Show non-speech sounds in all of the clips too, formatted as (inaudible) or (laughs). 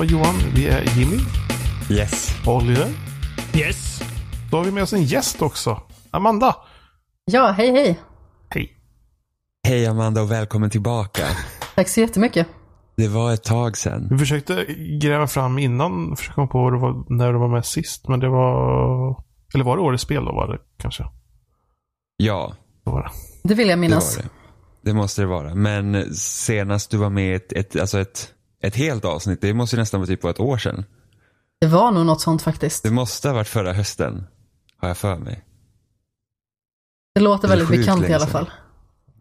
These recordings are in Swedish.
jag Johan, vi är Jimmy, Yes. Oliver. Yes. Då har vi med oss en gäst också. Amanda. Ja, hej hej. Hej. Hej Amanda och välkommen tillbaka. (laughs) Tack så jättemycket. Det var ett tag sedan. Vi försökte gräva fram innan, försöka komma på det var, när du var med sist. Men det var... Eller var det årets spel då var det kanske? Ja, Då var det. Det vill jag det minnas. var det. Det måste det vara. Men senast du var med i ett, ett, alltså ett, ett helt avsnitt, det måste ju nästan vara typ på ett år sedan. Det var nog något sånt faktiskt. Det måste ha varit förra hösten, har jag för mig. Det låter Det väldigt bekant i alla fall.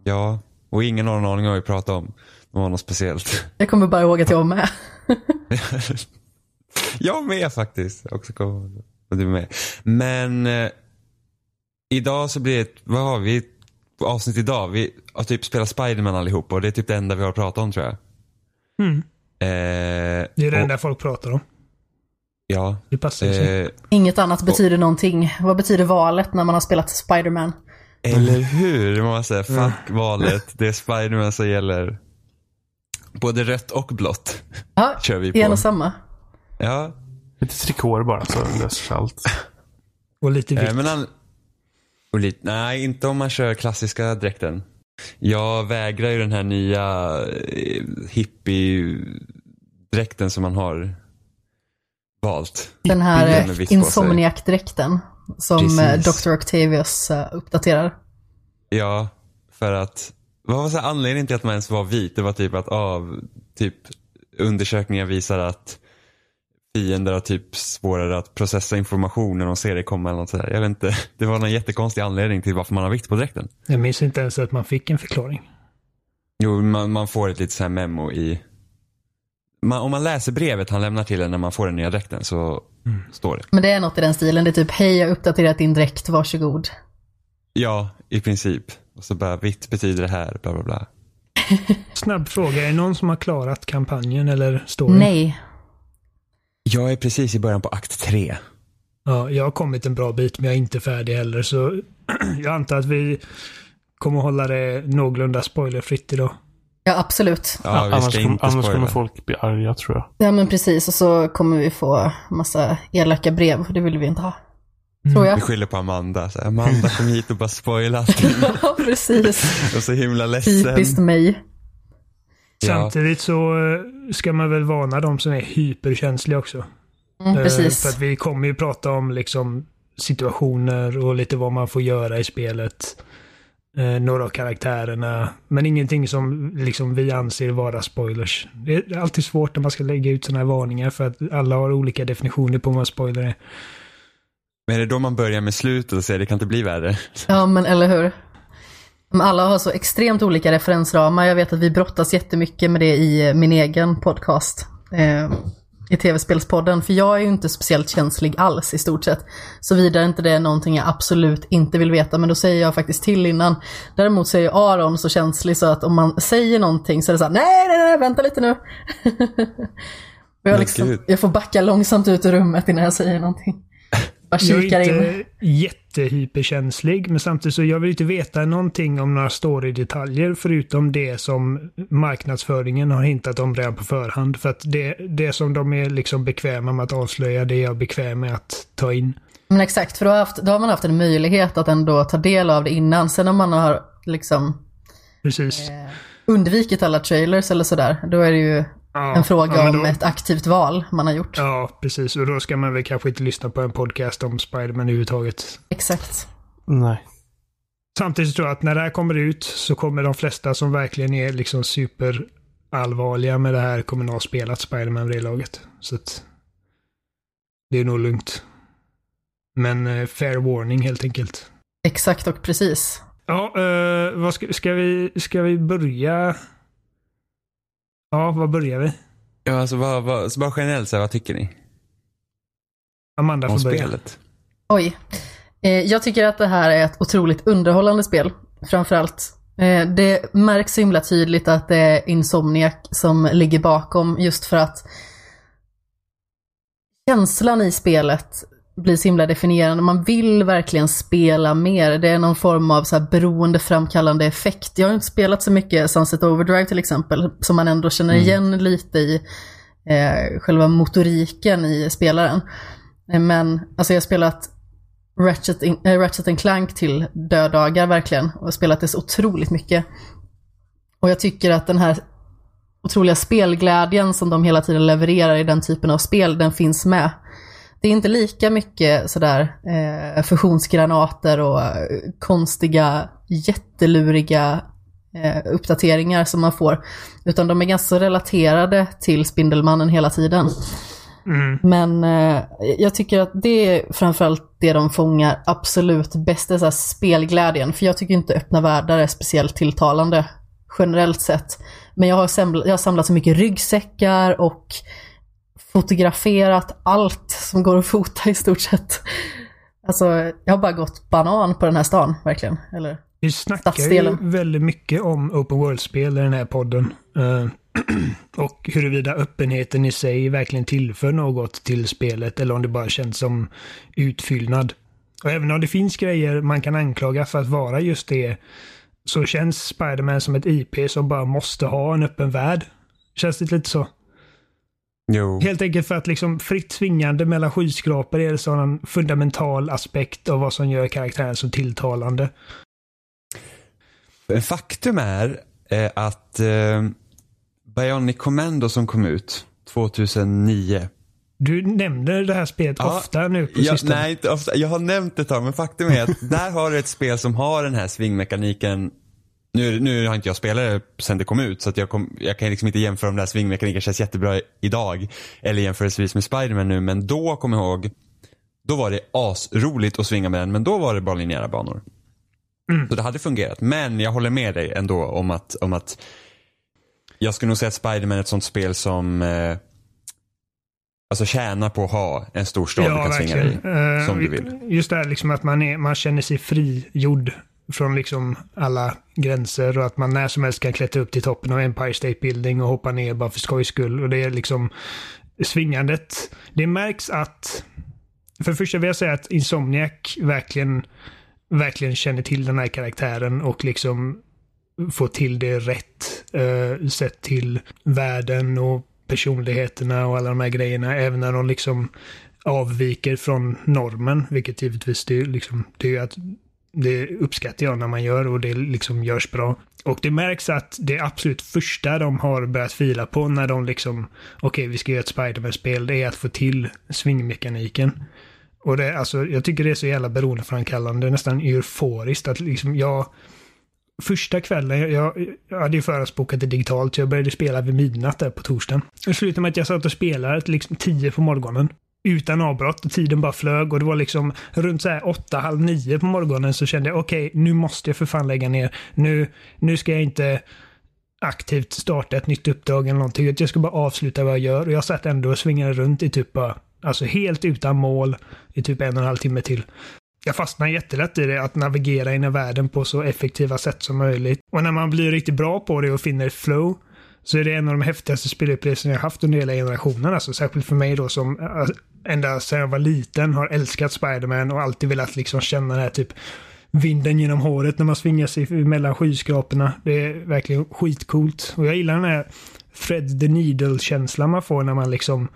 Ja, och ingen har någon aning om vad vi pratar om. Det var något speciellt. Jag kommer bara ihåg att jag var med. (laughs) jag med faktiskt. Jag Också kom, du med. Men eh, idag så blir det, ett- vad har vi avsnitt idag? Vi har typ spelat Spiderman allihop och det är typ det enda vi har pratat om tror jag. Mm. Eh, Det är det och- enda folk pratar om. Ja. Det passar sig. Eh, Inget annat betyder någonting. Vad betyder valet när man har spelat Spider-Man? eller hur? Man säga. Fuck valet. Det är Spiderman som gäller. Både rött och blått. Ja, Kör vi är en på. och samma. Ja. Lite trikåer bara så löser sig allt. Och lite vitt. Eh, men an- och lite, nej, inte om man kör klassiska dräkten. Jag vägrar ju den här nya eh, hippie-dräkten som man har valt. Den här eh. Insomniac-dräkten som eh, Precis. Dr. Octavius uppdaterar. Ja, för att, vad var så anledningen till att man ens var vit? Det var typ att av typ undersökningar visar att fiender har typ svårare att processa information när de ser det komma eller något sådär. Jag vet inte. (laughs) Det var någon jättekonstig anledning till varför man har vitt på dräkten. Jag minns inte ens att man fick en förklaring. Jo, man, man får ett litet så här memo i... Man, om man läser brevet han lämnar till en när man får den nya dräkten så står det. Men det är något i den stilen. Det är typ, hej jag har uppdaterat din dräkt, varsågod. Ja, i princip. Och så bara vitt betyder det här, bla bla bla. (laughs) Snabb fråga. Är det någon som har klarat kampanjen eller storyn? Nej. Jag är precis i början på akt tre. Ja, jag har kommit en bra bit men jag är inte färdig heller så (clears throat) jag antar att vi kommer hålla det någorlunda spoilerfritt idag. Ja, absolut. Ja, vi annars ska kom, inte annars kommer folk bli arga tror jag. Ja, men precis. Och så kommer vi få massa elaka brev. Det vill vi inte ha. Tror Vi jag. skyller på Amanda. Så Amanda kom hit och bara spoila allting. (laughs) Ja, precis. (laughs) och så himla ledsen. Typiskt mig. Samtidigt så eh, ska man väl varna de som är hyperkänsliga också. Mm, Eh, precis. För att vi kommer ju prata om liksom situationer och lite vad man får göra i spelet. Eh, några av karaktärerna. Men ingenting som liksom vi anser vara spoilers. Det är alltid svårt när man ska lägga ut sådana här varningar för att alla har olika definitioner på vad spoiler är. Men är det då man börjar med slutet och säger det kan inte bli värre? Ja, men eller hur? Alla har så extremt olika referensramar. Jag vet att vi brottas jättemycket med det i min egen podcast. Eh, I tv-spelspodden. För jag är ju inte speciellt känslig alls i stort sett. Såvida inte det är någonting jag absolut inte vill veta. Men då säger jag faktiskt till innan. Däremot så är ju Aron så känslig så att om man säger någonting så är det så här, nej, nej, nej, vänta lite nu. (laughs) Jag, liksom, jag får backa långsamt ut ur rummet innan jag säger någonting. Bara Jag kikar är in. inte jättehyperkänslig, men samtidigt så jag vill inte veta någonting om några story-detaljer förutom det som marknadsföringen har hintat om redan på förhand. För att det, det som de är liksom bekväma med att avslöja, det är jag bekväm med att ta in. Men exakt, för då har, haft, då har man haft en möjlighet att ändå ta del av det innan. Sen om man har liksom Precis. undvikit alla trailers eller sådär, då är det ju Ja, en fråga ja, men om då- ett aktivt val man har gjort. Ja, precis. Och då ska man väl kanske inte lyssna på en podcast om Spiderman överhuvudtaget. Exakt. Nej. Samtidigt tror jag att när det här kommer ut så kommer de flesta som verkligen är liksom super allvarliga med det här kommer nog ha spelat Spiderman vid det laget. Så att det är nog lugnt. Men eh, fair warning helt enkelt. Exakt och precis. Ja, eh, vad ska, ska, vi, ska vi börja? Ja, vad börjar vi? Ja, alltså vad, vad, så bara generellt så här, vad tycker ni? Amanda Om får börja. spelet? Oj. Eh, jag tycker att det här är ett otroligt underhållande spel. Framförallt. Eh, det märks så himla tydligt att det är Insomniac som ligger bakom just för att känslan i spelet blir så himla definierande. Man vill verkligen spela mer. Det är någon form av så här beroendeframkallande effekt. Jag har inte spelat så mycket Sunset Overdrive till exempel, som man ändå känner igen lite i eh, själva motoriken i spelaren. Eh, Men alltså jag har spelat Ratchet, in, äh, Ratchet Clank till döddagar verkligen och spelat det så otroligt mycket. Och jag tycker att den här otroliga spelglädjen som de hela tiden levererar i den typen av spel, den finns med. Det är inte lika mycket sådär eh, fusionsgranater och eh, konstiga, jätteluriga eh, uppdateringar som man får. Utan de är ganska relaterade till Spindelmannen hela tiden. Men eh, jag tycker att det är framförallt det de fångar absolut bäst, det är så spelglädjen. För jag tycker inte öppna världar är speciellt tilltalande generellt sett. Men jag har, samlat, jag har samlat så mycket ryggsäckar och fotograferat allt som går att fota i stort sett. Alltså, jag har bara gått banan på den här stan, verkligen. Eller, Vi snackar ju väldigt mycket om open world-spel i den här podden. Eh, (clears throat) och huruvida öppenheten i sig verkligen tillför något till spelet eller om det bara känns som utfyllnad. Och även om det finns grejer man kan anklaga för att vara just det så känns Spider-Man som ett IP som bara måste ha en öppen värld. Känns det lite så? Jo. Helt enkelt för att liksom fritt svingande mellan skyskrapor är en sådan fundamental aspekt av vad som gör karaktären så tilltalande. Faktum är eh, att eh, Bionic Commando som kom ut 2009. Du nämner det här spelet Ja, ofta nu på Jag, sistone. nej, inte ofta. Jag har nämnt det ett tag, men faktum är att (laughs) där har du ett spel som har den här svingmekaniken. Nu, nu har inte jag spelat det sen det kom ut, så att jag, kom, jag kan liksom inte jämföra om den här svingmekaniken känns jättebra idag. Eller jämförelsevis med Spiderman nu, men då kommer jag ihåg, då var det asroligt att svinga med den, men då var det bara linjära banor. Så det hade fungerat. Men jag håller med dig ändå om att, om att jag skulle nog säga att Spiderman är ett sånt spel som eh, Alltså tjänar på att ha en stor stad du kan svinga dig i. Som du vill. Just det här liksom att man, är, man känner sig frigjord från liksom alla gränser och att man när som helst kan klättra upp till toppen av Empire State Building och hoppa ner bara för skojs skull. Och det är liksom svingandet. Det märks att, för det första vill jag säga att Insomniac verkligen, verkligen känner till den här karaktären och liksom får till det rätt. Uh, sett till världen och personligheterna och alla de här grejerna. Även när de liksom avviker från normen, vilket givetvis det är liksom, det är ju att det uppskattar jag när man gör och det liksom görs bra. Och det märks att det absolut första de har börjat fila på när de liksom, okej vi ska göra ett Spiderman-spel, det är att få till svingmekaniken. Och det, alltså, jag tycker det är så jävla beroendeframkallande, nästan euforiskt att liksom jag Första kvällen, jag, jag, jag hade ju förhandsbokat det digitalt, så jag började spela vid midnatt där på torsdagen. Det slutade med att jag satt och spelade till liksom tio på morgonen. Utan avbrott och tiden bara flög och det var liksom runt så här åtta, halv nio på morgonen så kände jag okej, nu måste jag för fan lägga ner. Nu, nu ska jag inte aktivt starta ett nytt uppdrag eller någonting. Jag ska bara avsluta vad jag gör och jag satt ändå och svingade runt i typ bara, alltså helt utan mål i typ en och en halv timme till. Jag fastnar jättelätt i det, att navigera in i världen på så effektiva sätt som möjligt. Och när man blir riktigt bra på det och finner ett flow, så är det en av de häftigaste spelupplevelserna jag haft under hela generationen. Alltså, särskilt för mig då som eh, ända sedan jag var liten har älskat Spiderman och alltid velat liksom känna den här typ vinden genom håret när man svingar sig mellan skyskraporna. Det är verkligen skitcoolt. Och jag gillar den här Fred the Needle-känslan man får när man liksom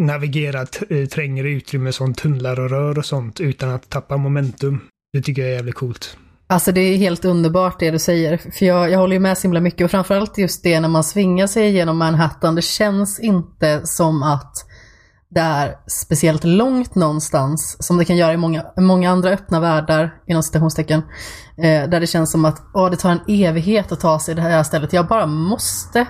navigerar eh, trängre utrymme som tunnlar och rör och sånt utan att tappa momentum. Det tycker jag är jävligt coolt. Alltså det är helt underbart det du säger. För jag, jag håller ju med så himla mycket och framförallt just det när man svingar sig genom Manhattan. Det känns inte som att det är speciellt långt någonstans som det kan göra i många, många andra öppna världar inom citationstecken. Eh, där det känns som att åh, det tar en evighet att ta sig det här stället. Jag bara måste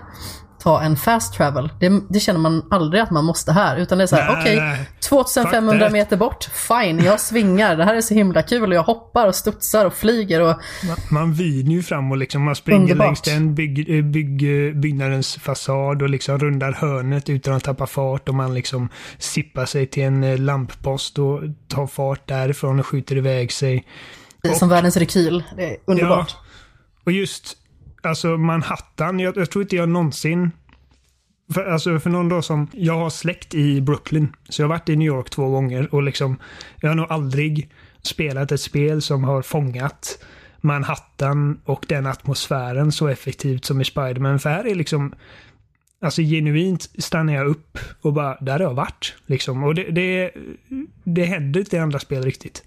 ta en fast travel. Det, det känner man aldrig att man måste här. Utan det är så här, okej, nej. 2500 Fuck that. meter bort, fine, jag svingar. Det här är så himla kul och jag hoppar och studsar och flyger och Man, man viner ju fram och liksom man springer Underbart. längs den bygg, eh, bygg, byggnadens fasad och liksom rundar hörnet utan att tappa fart och man liksom sippar sig till en eh, lamppost och tar fart därifrån och skjuter iväg sig. som världens rekyl. Det är underbart. Ja, och just alltså Manhattan, jag, jag tror inte jag någonsin för, alltså för någon dag som, jag har släkt i Brooklyn. Så jag har varit i New York två gånger och liksom, jag har nog aldrig spelat ett spel som har fångat Manhattan och den atmosfären så effektivt som i Spiderman. För här är liksom, alltså genuint stannar jag upp och bara, där har jag varit. Liksom. Och det, det, det händer inte i andra spel riktigt.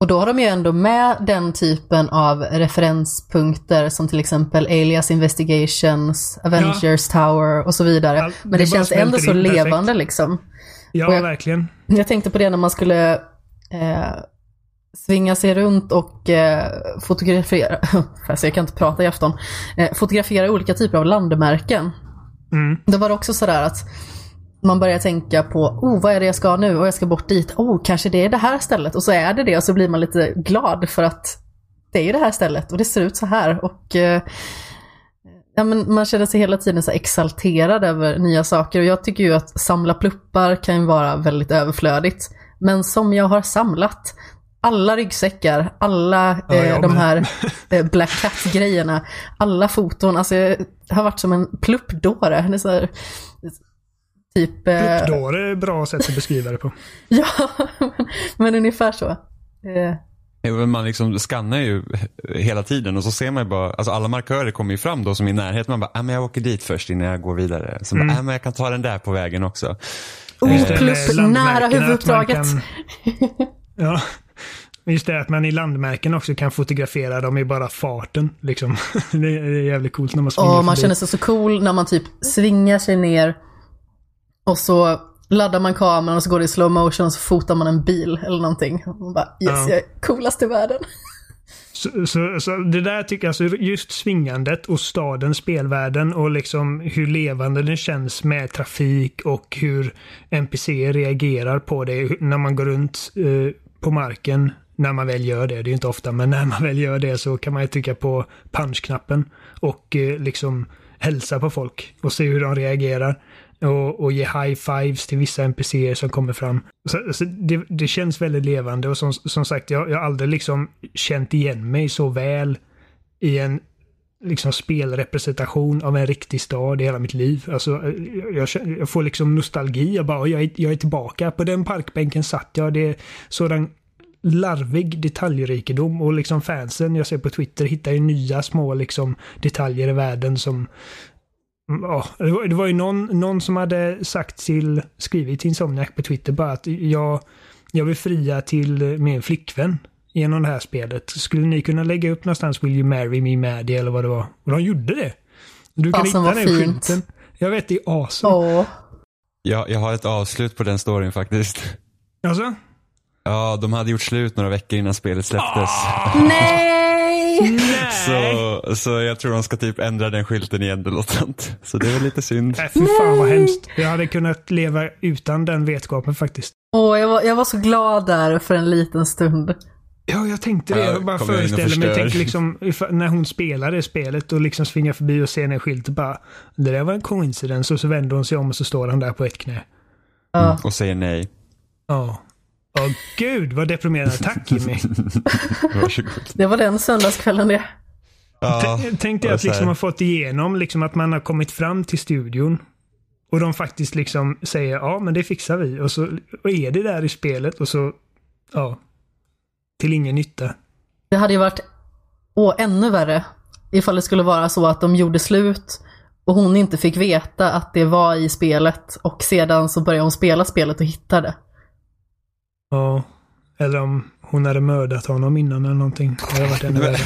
Och då har de ju ändå med den typen av referenspunkter som till exempel Alias Investigations, Avengers Tower och så vidare. All- Men det, det känns ändå så in perfekt. levande liksom. Ja, jag- verkligen. Jag tänkte på det när man skulle eh, svinga sig runt och eh, fotografera, (laughs) alltså jag kan inte prata i afton, eh, fotografera olika typer av landmärken. Mm. Då var det också sådär att man börjar tänka på, oh vad är det jag ska nu? Och jag ska bort dit, oh kanske det är det här stället. Och så är det det och så blir man lite glad för att det är ju det här stället och det ser ut så här. Och eh, ja, men man känner sig hela tiden så exalterad över nya saker. Och jag tycker ju att samla pluppar kan ju vara väldigt överflödigt. Men som jag har samlat alla ryggsäckar, alla Ja, eh, jag de här (laughs) eh, Black Cat-grejerna, alla foton. Alltså jag har varit som en pluppdåre. Det är så här, typ... eh, Pluppdåre är ett bra sätt att beskriva det på. (laughs) Ja, men, men ungefär så. Eh, Man liksom skannar ju hela tiden och så ser man ju bara, alltså alla markörer kommer ju fram då som i närheten. Man bara, ah, men jag åker dit först innan jag går vidare. Så Mm. bara, ah, men jag kan ta den där på vägen också. Oh, Eh, med nära huvuduppdraget. kan- (laughs) Ja. Just det, att man i landmärken också kan fotografera dem i bara farten. Liksom. (laughs) Det är jävligt coolt när man springer Och man förbi. känner sig så cool när man typ svingar sig ner och så laddar man kameran och så går det i slow motion och så fotar man en bil eller någonting. Och man bara yes, Ja. jag är coolast i världen. (laughs) Så, så, så det där tycker jag, alltså just svingandet och stadens spelvärlden och liksom hur levande det känns med trafik och hur NPC reagerar på det när man går runt eh, på marken. När man väl gör det, det är inte ofta, men när man väl gör det så kan man ju trycka på punchknappen och eh, liksom hälsa på folk och se hur de reagerar. Och, och ge high fives till vissa NPCer som kommer fram. Så, så det, det känns väldigt levande och som, som sagt, jag, jag har aldrig liksom känt igen mig så väl i en liksom spelrepresentation av en riktig stad i hela mitt liv. Alltså, jag, jag, jag får liksom nostalgi. Jag bara, jag är, jag är tillbaka. På den parkbänken satt jag. Det är sådan larvig detaljrikedom och liksom fansen jag ser på Twitter hittar ju nya små liksom detaljer i världen som Ja, det var, det var ju någon, någon som hade sagt till, skrivit till Insomniac på Twitter bara att jag, jag vill fria till min flickvän genom det här spelet. Skulle ni kunna lägga upp någonstans Will you marry me Maddie eller vad det var? Och de gjorde det. Du kan Fasen, hitta den fint. skylten. Jag vet, det är awesome. Åh, Jag, jag har ett avslut på den storyn faktiskt. Alltså? Ja, de hade gjort slut några veckor innan spelet släpptes. (laughs) nej! Nej! Så, så jag tror de ska typ ändra den skylten igen eller något sånt. Så det är väl lite synd. Nej, fy fan vad hemskt. Jag hade kunnat leva utan den vetskapen faktiskt. Åh, jag, var, jag var så glad där för en liten stund. Ja, jag tänkte det. Ja, Jag bara föreställer mig, tänk liksom när hon spelar det spelet och liksom svingar förbi och ser en skylt och bara Det där var en coincidence och så vänder hon sig om och så står han där på ett knä. Ja. Och säger nej. Ja. Åh gud vad deprimerande. Tack Jimmy. (laughs) Varsågod. Det var den söndagskvällen det. Ja, Tänk dig att liksom ha fått igenom liksom att man har kommit fram till studion. Och de faktiskt liksom säger ja men det fixar vi. Och så och är det där i spelet och så ja. Till ingen nytta. Det hade ju varit åh, ännu värre ifall det skulle vara så att de gjorde slut och hon inte fick veta att det var i spelet och sedan så började hon spela spelet och hittade det. Ja. Eller om hon hade mördat honom innan eller någonting. Det hade varit ännu värre.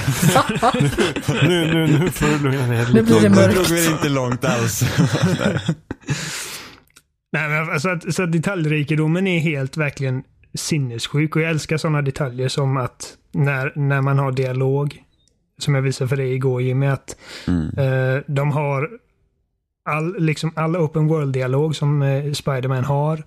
(laughs) Nu, nu, nu får du lugna ner dig Nu blir det Det mörkt. drog väl inte långt alls. (laughs) Nej, men alltså att, så att detaljrikedomen är helt verkligen sinnessjuk och jag älskar sådana detaljer som att när, när man har dialog, som jag visade för dig igår Jimmy, att eh, de har all, liksom all open world-dialog som eh, Spiderman har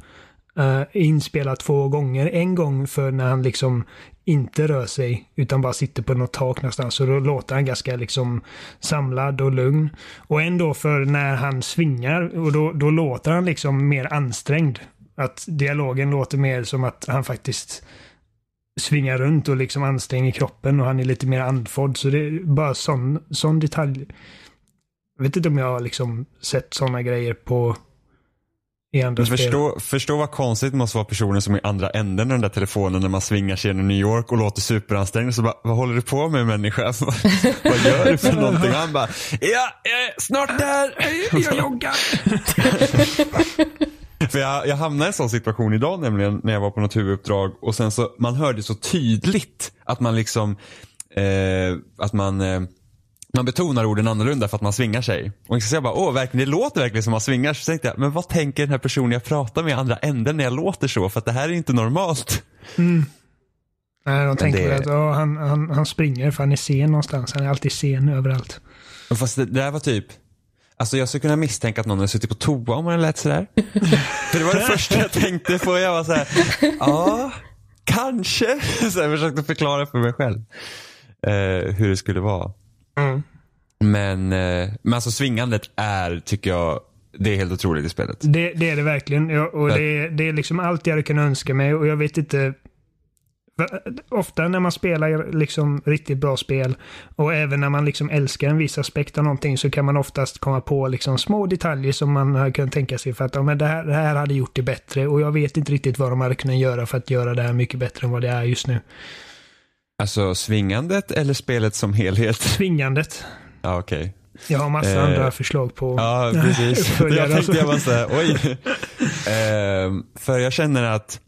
Uh, inspelat två gånger. En gång för när han liksom inte rör sig utan bara sitter på något tak någonstans. Så då låter han ganska liksom samlad och lugn. Och en då för när han svingar och då, då låter han liksom mer ansträngd. Att dialogen låter mer som att han faktiskt svingar runt och liksom anstränger kroppen och han är lite mer andfådd. Så det är bara sån, sån detalj. Jag vet inte om jag har liksom sett sådana grejer på i andra spel. förstå, förstå vad konstigt det måste vara personen som är i andra änden av den där telefonen när man svingar sig genom New York och låter superansträngd. Så bara, vad håller du på med människa? (laughs) vad, vad gör du för någonting? Han bara, ja, eh, snart där. Jag joggar! (laughs) För jag, jag hamnade i en sån situation idag nämligen när jag var på något huvuduppdrag och sen så, man hörde så tydligt att man liksom, eh, att man eh, man betonar orden annorlunda för att man svingar sig. Och så jag bara, åh verkligen, det låter verkligen som man svingar sig. Så tänkte jag, men vad tänker den här personen jag pratar med i andra änden när jag låter så? För att det här är inte normalt. Nej, de tänker det- att han, han, han springer för han är sen någonstans. Han är alltid sen överallt. Fast det, det där var typ, alltså jag skulle kunna misstänka att någon hade suttit på toa om man lät sådär. (laughs) för det var det första jag tänkte på. Jag var såhär, ja, kanske. (laughs) Så jag försökte förklara för mig själv eh, hur det skulle vara. Mm. Men, eh, men alltså svingandet är, tycker jag, det är helt otroligt i spelet. Det, det är det verkligen. Ja, och det, det är liksom allt jag hade kunnat önska mig och jag vet inte. Ofta när man spelar liksom riktigt bra spel och även när man liksom älskar en viss aspekt av någonting så kan man oftast komma på liksom små detaljer som man har kunnat tänka sig för att ja, men det, här, det här hade gjort det bättre och jag vet inte riktigt vad de hade kunnat göra för att göra det här mycket bättre än vad det är just nu. Alltså svingandet eller spelet som helhet? Tvingandet. Ja, okej. Jag har massa Eh, andra förslag på Ja, (laughs) precis. jag tänkte jag bara såhär, oj. Ehm, för jag känner att,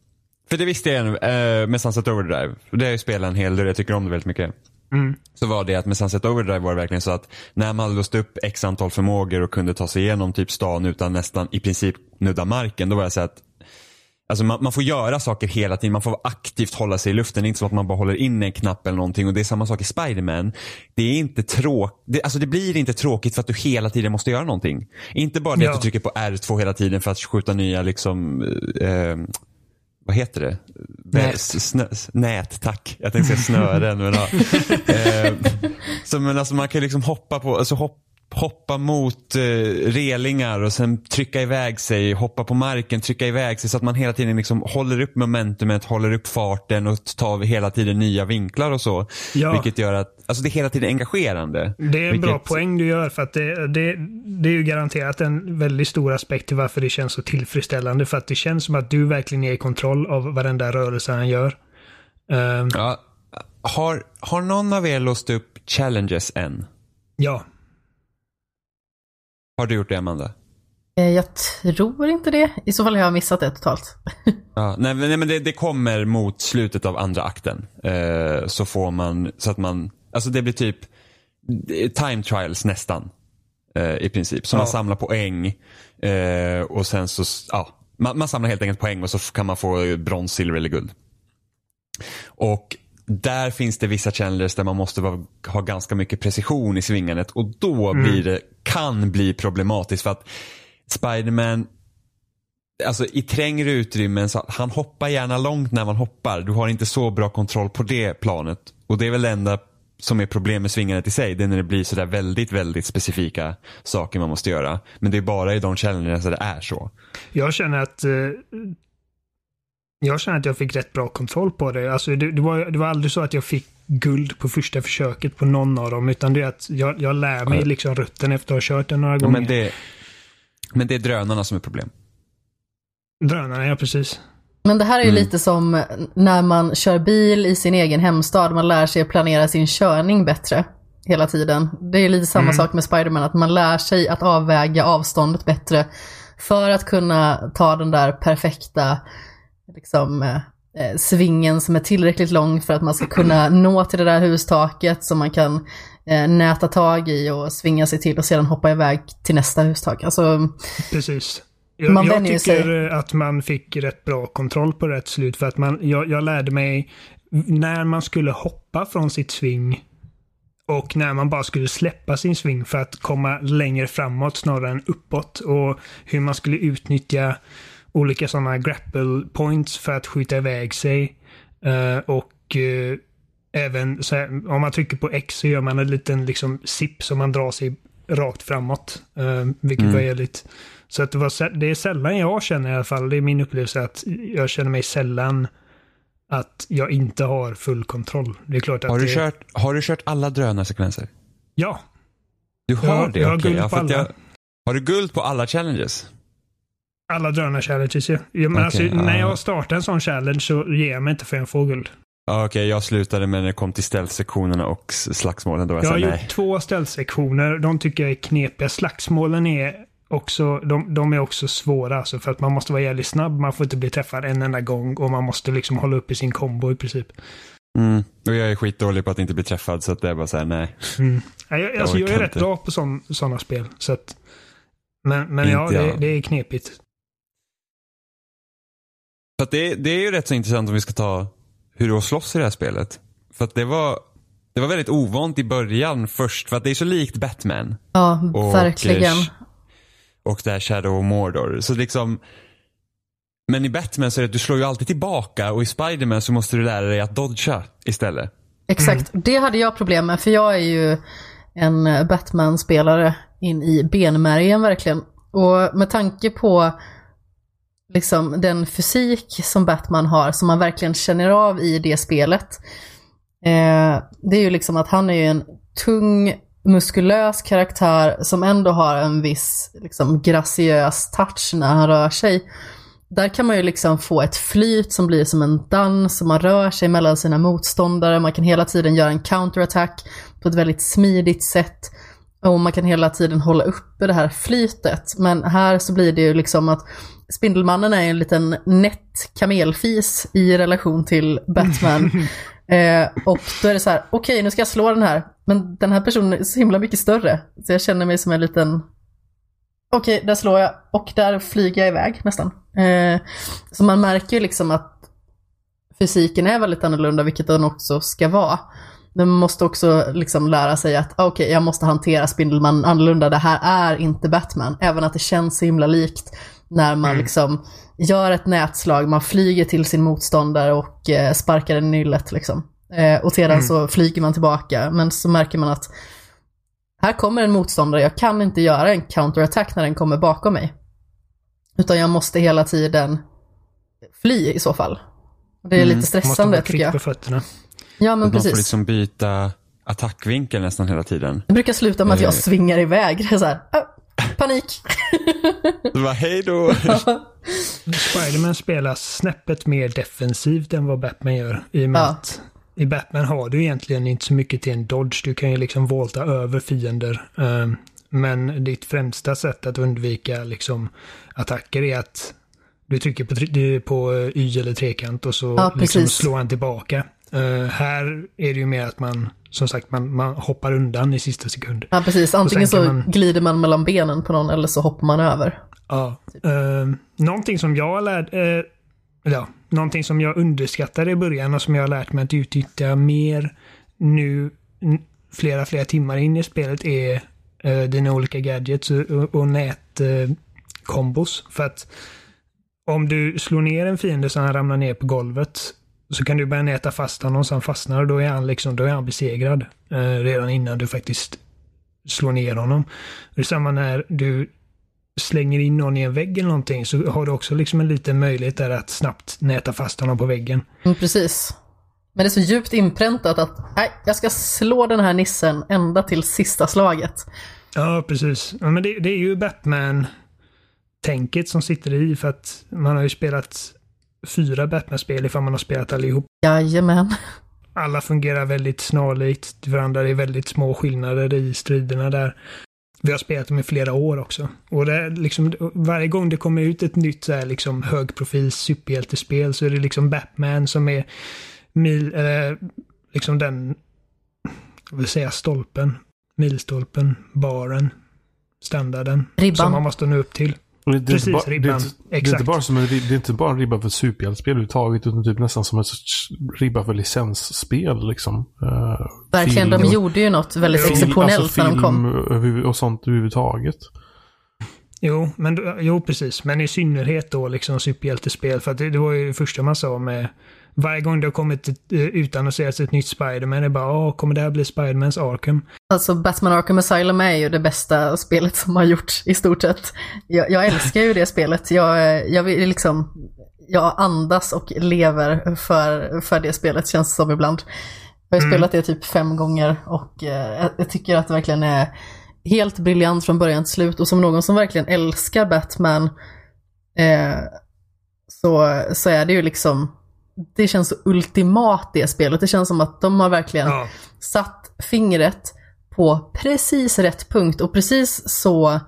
för det visste jag uh, med Sunset Overdrive, det har jag ju spelat en hel del, jag tycker om det väldigt mycket. Mm. Så var det att med Sunset Overdrive var det verkligen så att när man hade låst upp x antal förmågor och kunde ta sig igenom typ stan utan nästan i princip nudda marken, då var det så att Alltså man, man får göra saker hela tiden, man får aktivt hålla sig i luften. Det är inte så att man bara håller in en knapp eller någonting. Och det är samma sak i Spiderman. Det är inte tråkigt, det, alltså det blir inte tråkigt för att du hela tiden måste göra någonting. Inte bara det Ja. att du trycker på R2 hela tiden för att skjuta nya liksom, eh, vad heter det? Nät. Snö, nät, tack. Jag tänkte säga snören. men ja. (laughs) eh, så men alltså man kan liksom hoppa på, alltså hopp, hoppa mot eh, relingar och sen trycka iväg sig, hoppa på marken, trycka iväg sig så att man hela tiden liksom håller upp momentumet, håller upp farten och tar hela tiden nya vinklar och så. Ja. Vilket gör att, alltså det är hela tiden engagerande. Det är en bra Vilket- poäng du gör för att det, det, det är ju garanterat en väldigt stor aspekt till varför det känns så tillfredsställande. För att det känns som att du verkligen är i kontroll av varenda rörelse han gör. Ehm, Ja, har, har någon av er låst upp challenges än? ja, Har du gjort det Amanda? Eh, Jag tror inte det. I så fall har jag missat det totalt. (laughs) Ja, nej, men- nej men det, det kommer mot slutet av andra akten. Eh, så får man, så att man, alltså det blir typ är time trials nästan. Eh, I princip. Så Ja. man samlar poäng. Eh, och sen så, ja. Man, man samlar helt enkelt poäng och så kan man få brons, silver eller guld. Och där finns det vissa challenges där man måste ha ganska mycket precision i svingandet och då blir det, kan bli problematiskt för att Spiderman Alltså i trängre utrymmen, så han hoppar gärna långt när man hoppar. Du har inte så bra kontroll på det planet. Och det är väl det enda som är problem med svingandet i sig. Det är när det blir sådär väldigt, väldigt specifika saker man måste göra. Men det är bara i de challengerna där det är så. jag känner att eh, jag känner att jag fick rätt bra kontroll på det. Alltså det, det, var, det var aldrig så att jag fick guld på första försöket på någon av dem. Utan det är att jag, jag lär mig Ja. liksom rutten efter att ha kört den några Ja, gånger. men, det, men det är drönarna som är problem. Drönarna, ja precis. Men det här är ju Mm. lite som när man kör bil i sin egen hemstad. Man lär sig att planera sin körning bättre hela tiden. Det är lite samma Mm. sak med Spiderman, att man lär sig att avväga avståndet bättre för att kunna ta den där perfekta liksom, eh, eh, svingen som är tillräckligt lång för att man ska kunna (clears throat) nå till det där hustaket som man kan eh, näta tag i och svinga sig till och sedan hoppa iväg till nästa hustak. Alltså, Precis. Jag, jag tycker sig. att man fick rätt bra kontroll på rätt slut för att man, jag, jag lärde mig när man skulle hoppa från sitt sving och när man bara skulle släppa sin sving för att komma längre framåt snarare än uppåt och hur man skulle utnyttja olika sådana grapple points för att skjuta iväg sig. Eh, och eh, även här, om man trycker på X så gör man en liten liksom zip som man drar sig rakt framåt. Uh, vilket Mm. var jävligt. Så att det, var, det är sällan jag känner i alla fall, det är min upplevelse att jag känner mig sällan att jag inte har full kontroll. Det är klart att Har du, det, kört, har du kört alla drönarsekvenser? Ja. Du har Ja, det? jag har okej. guld på alla. jag, har du guld på alla challenges? Alla drönar-challenges ja. ja Okej, alltså, ja. När jag startar en sån challenge så ger jag mig inte förrän jag får guld. Ja, okej, jag slutade med när det kom till ställsektionerna och slagsmålen. Då Jag jag har gjort två ställsektioner. De tycker jag är knepiga. Slagsmålen är också, de, de är också svåra alltså, för att man måste vara jävligt snabb. Man får inte bli träffad en enda gång och man måste liksom hålla uppe sin kombo i princip. Mm. Och jag är skitdålig på att inte bli träffad så att det är bara såhär, nej. Mm. Ja, jag, alltså, jag är orkar rätt inte. bra på sådana spel. Så att, men men ja, Inte det, det är knepigt. För att det, det är ju rätt så intressant om vi ska ta hur det att slåss i det här spelet. För att det var, det var väldigt ovant i början först, för att det är så likt Batman. Ja, Och, verkligen. Och det här Shadow of Mordor. Så liksom, men i Batman så är det att du slår ju alltid tillbaka och i Spiderman så måste du lära dig att dodga istället. Exakt, det hade jag problem med för jag är ju en Batman-spelare in i benmärgen verkligen. Och med tanke på liksom den fysik som Batman har, som man verkligen känner av i det spelet. Eh, det är ju liksom att han är ju en tung, muskulös karaktär som ändå har en viss liksom, graciös touch när han rör sig. Där kan man ju liksom få ett flyt som blir som en dans, som man rör sig mellan sina motståndare, man kan hela tiden göra en counterattack på ett väldigt smidigt sätt. Och man kan hela tiden hålla uppe det här flytet. Men här så blir det ju liksom att Spindelmannen är en liten nätt kamelfis i relation till Batman. (laughs) eh, och då är det så här, okej nu ska jag slå den här, men den här personen är så himla mycket större. Så jag känner mig som en liten Okej, där slår jag och där flyger jag iväg nästan. Eh, så man märker ju liksom att fysiken är väldigt annorlunda, vilket den också ska vara. Men man måste också liksom lära sig att ah, okej, jag måste hantera Spindelmannen annorlunda. Det här är inte Batman. Även att det känns så himla likt när man liksom gör ett nätslag, man flyger till sin motståndare och eh, sparkar den i nyllet liksom. Eh, och sedan så flyger man tillbaka. Men så märker man att här kommer en motståndare, jag kan inte göra en counterattack när den kommer bakom mig. Utan jag måste hela tiden fly i så fall. Det är Mm, lite stressande tycker jag. på fötterna. Ja men Man får precis. liksom byta attackvinkel nästan hela tiden. Det brukar sluta med att jag Eh. svingar iväg. (laughs) Så här, panik. (laughs) Så bara, hej då. Spiderman spelas snäppet mer defensivt än vad Batman gör. I och med Ja. att i Batman har du egentligen inte så mycket till en dodge. Du kan ju liksom volta över fiender. Ehm, Men ditt främsta sätt att undvika liksom attacker är att du trycker på, på eh, Y eller trekant och så Ja, liksom slår han tillbaka. Eh, här är det ju mer att man, som sagt, man, man hoppar undan i sista sekund. Ja precis, antingen så man- glider man mellan benen på någon eller så hoppar man över. Ja. Uh, någonting som jag lärde, uh, ja, någonting som jag underskattade i början och som jag har lärt mig att utnyttja mer nu flera, flera timmar in i spelet är uh, dina olika gadgets och, och, nätkombos. För att om du slår ner en fiende så han ramlar ner på golvet så kan du börja näta fast honom så han fastnar och då är han, liksom, då är han besegrad. eh, redan innan du faktiskt slår ner honom. Det är samma när du slänger in någon i en vägg eller någonting så har du också liksom en liten möjlighet där att snabbt näta fast honom på väggen. Mm, precis. Men det är så djupt inpräntat att nej, jag ska slå den här nissen ända till sista slaget. Ja, precis. Ja, men det, det är ju Batman-tänket som sitter i för att man har ju spelat fyra Batman-spel ifall man har spelat allihop. Jajamän. Alla fungerar väldigt snarlikt varandra. Det är väldigt små skillnader i striderna där. Vi har spelat dem i flera år också. Och det är liksom, varje gång det kommer ut ett nytt så här liksom högprofils superhjältespel så är det liksom Batman som är mil, eller liksom den, jag vill säga stolpen, milstolpen, baren, standarden. Ribban. Som man måste nå upp till. Det, det, Precis, bara, det, är ribban. inte, det, är inte Exakt. bara som en, det är inte bara en ribba för superhjältespel överhuvudtaget, utan typ nästan som en sorts ribba för licensspel. Liksom. Eh, Verkligen, de film- gjorde ju något väldigt Jo, exceptionellt alltså när de kom. och sånt överhuvudtaget. Jo, men, jo, precis. Men i synnerhet då liksom superhjältespel. För att det, det var ju det första man sa med varje gång det har kommit ett, eh, utannonserats ett nytt Spiderman, det är bara åh, kommer det här bli Spidermans Arkham? Alltså Batman Arkham Asylum är ju det bästa spelet som har gjorts i stort sett. Jag, jag älskar ju det spelet. Jag, jag vill liksom, jag andas och lever för, för det spelet känns det som ibland. Jag har ju spelat det typ fem gånger och eh, jag- jag tycker att det verkligen är helt briljant från början till slut och som någon som verkligen älskar Batman eh, så, så är det ju liksom, det känns så ultimat det spelet. Det känns som att de har verkligen Ja. satt fingret på precis rätt punkt och precis så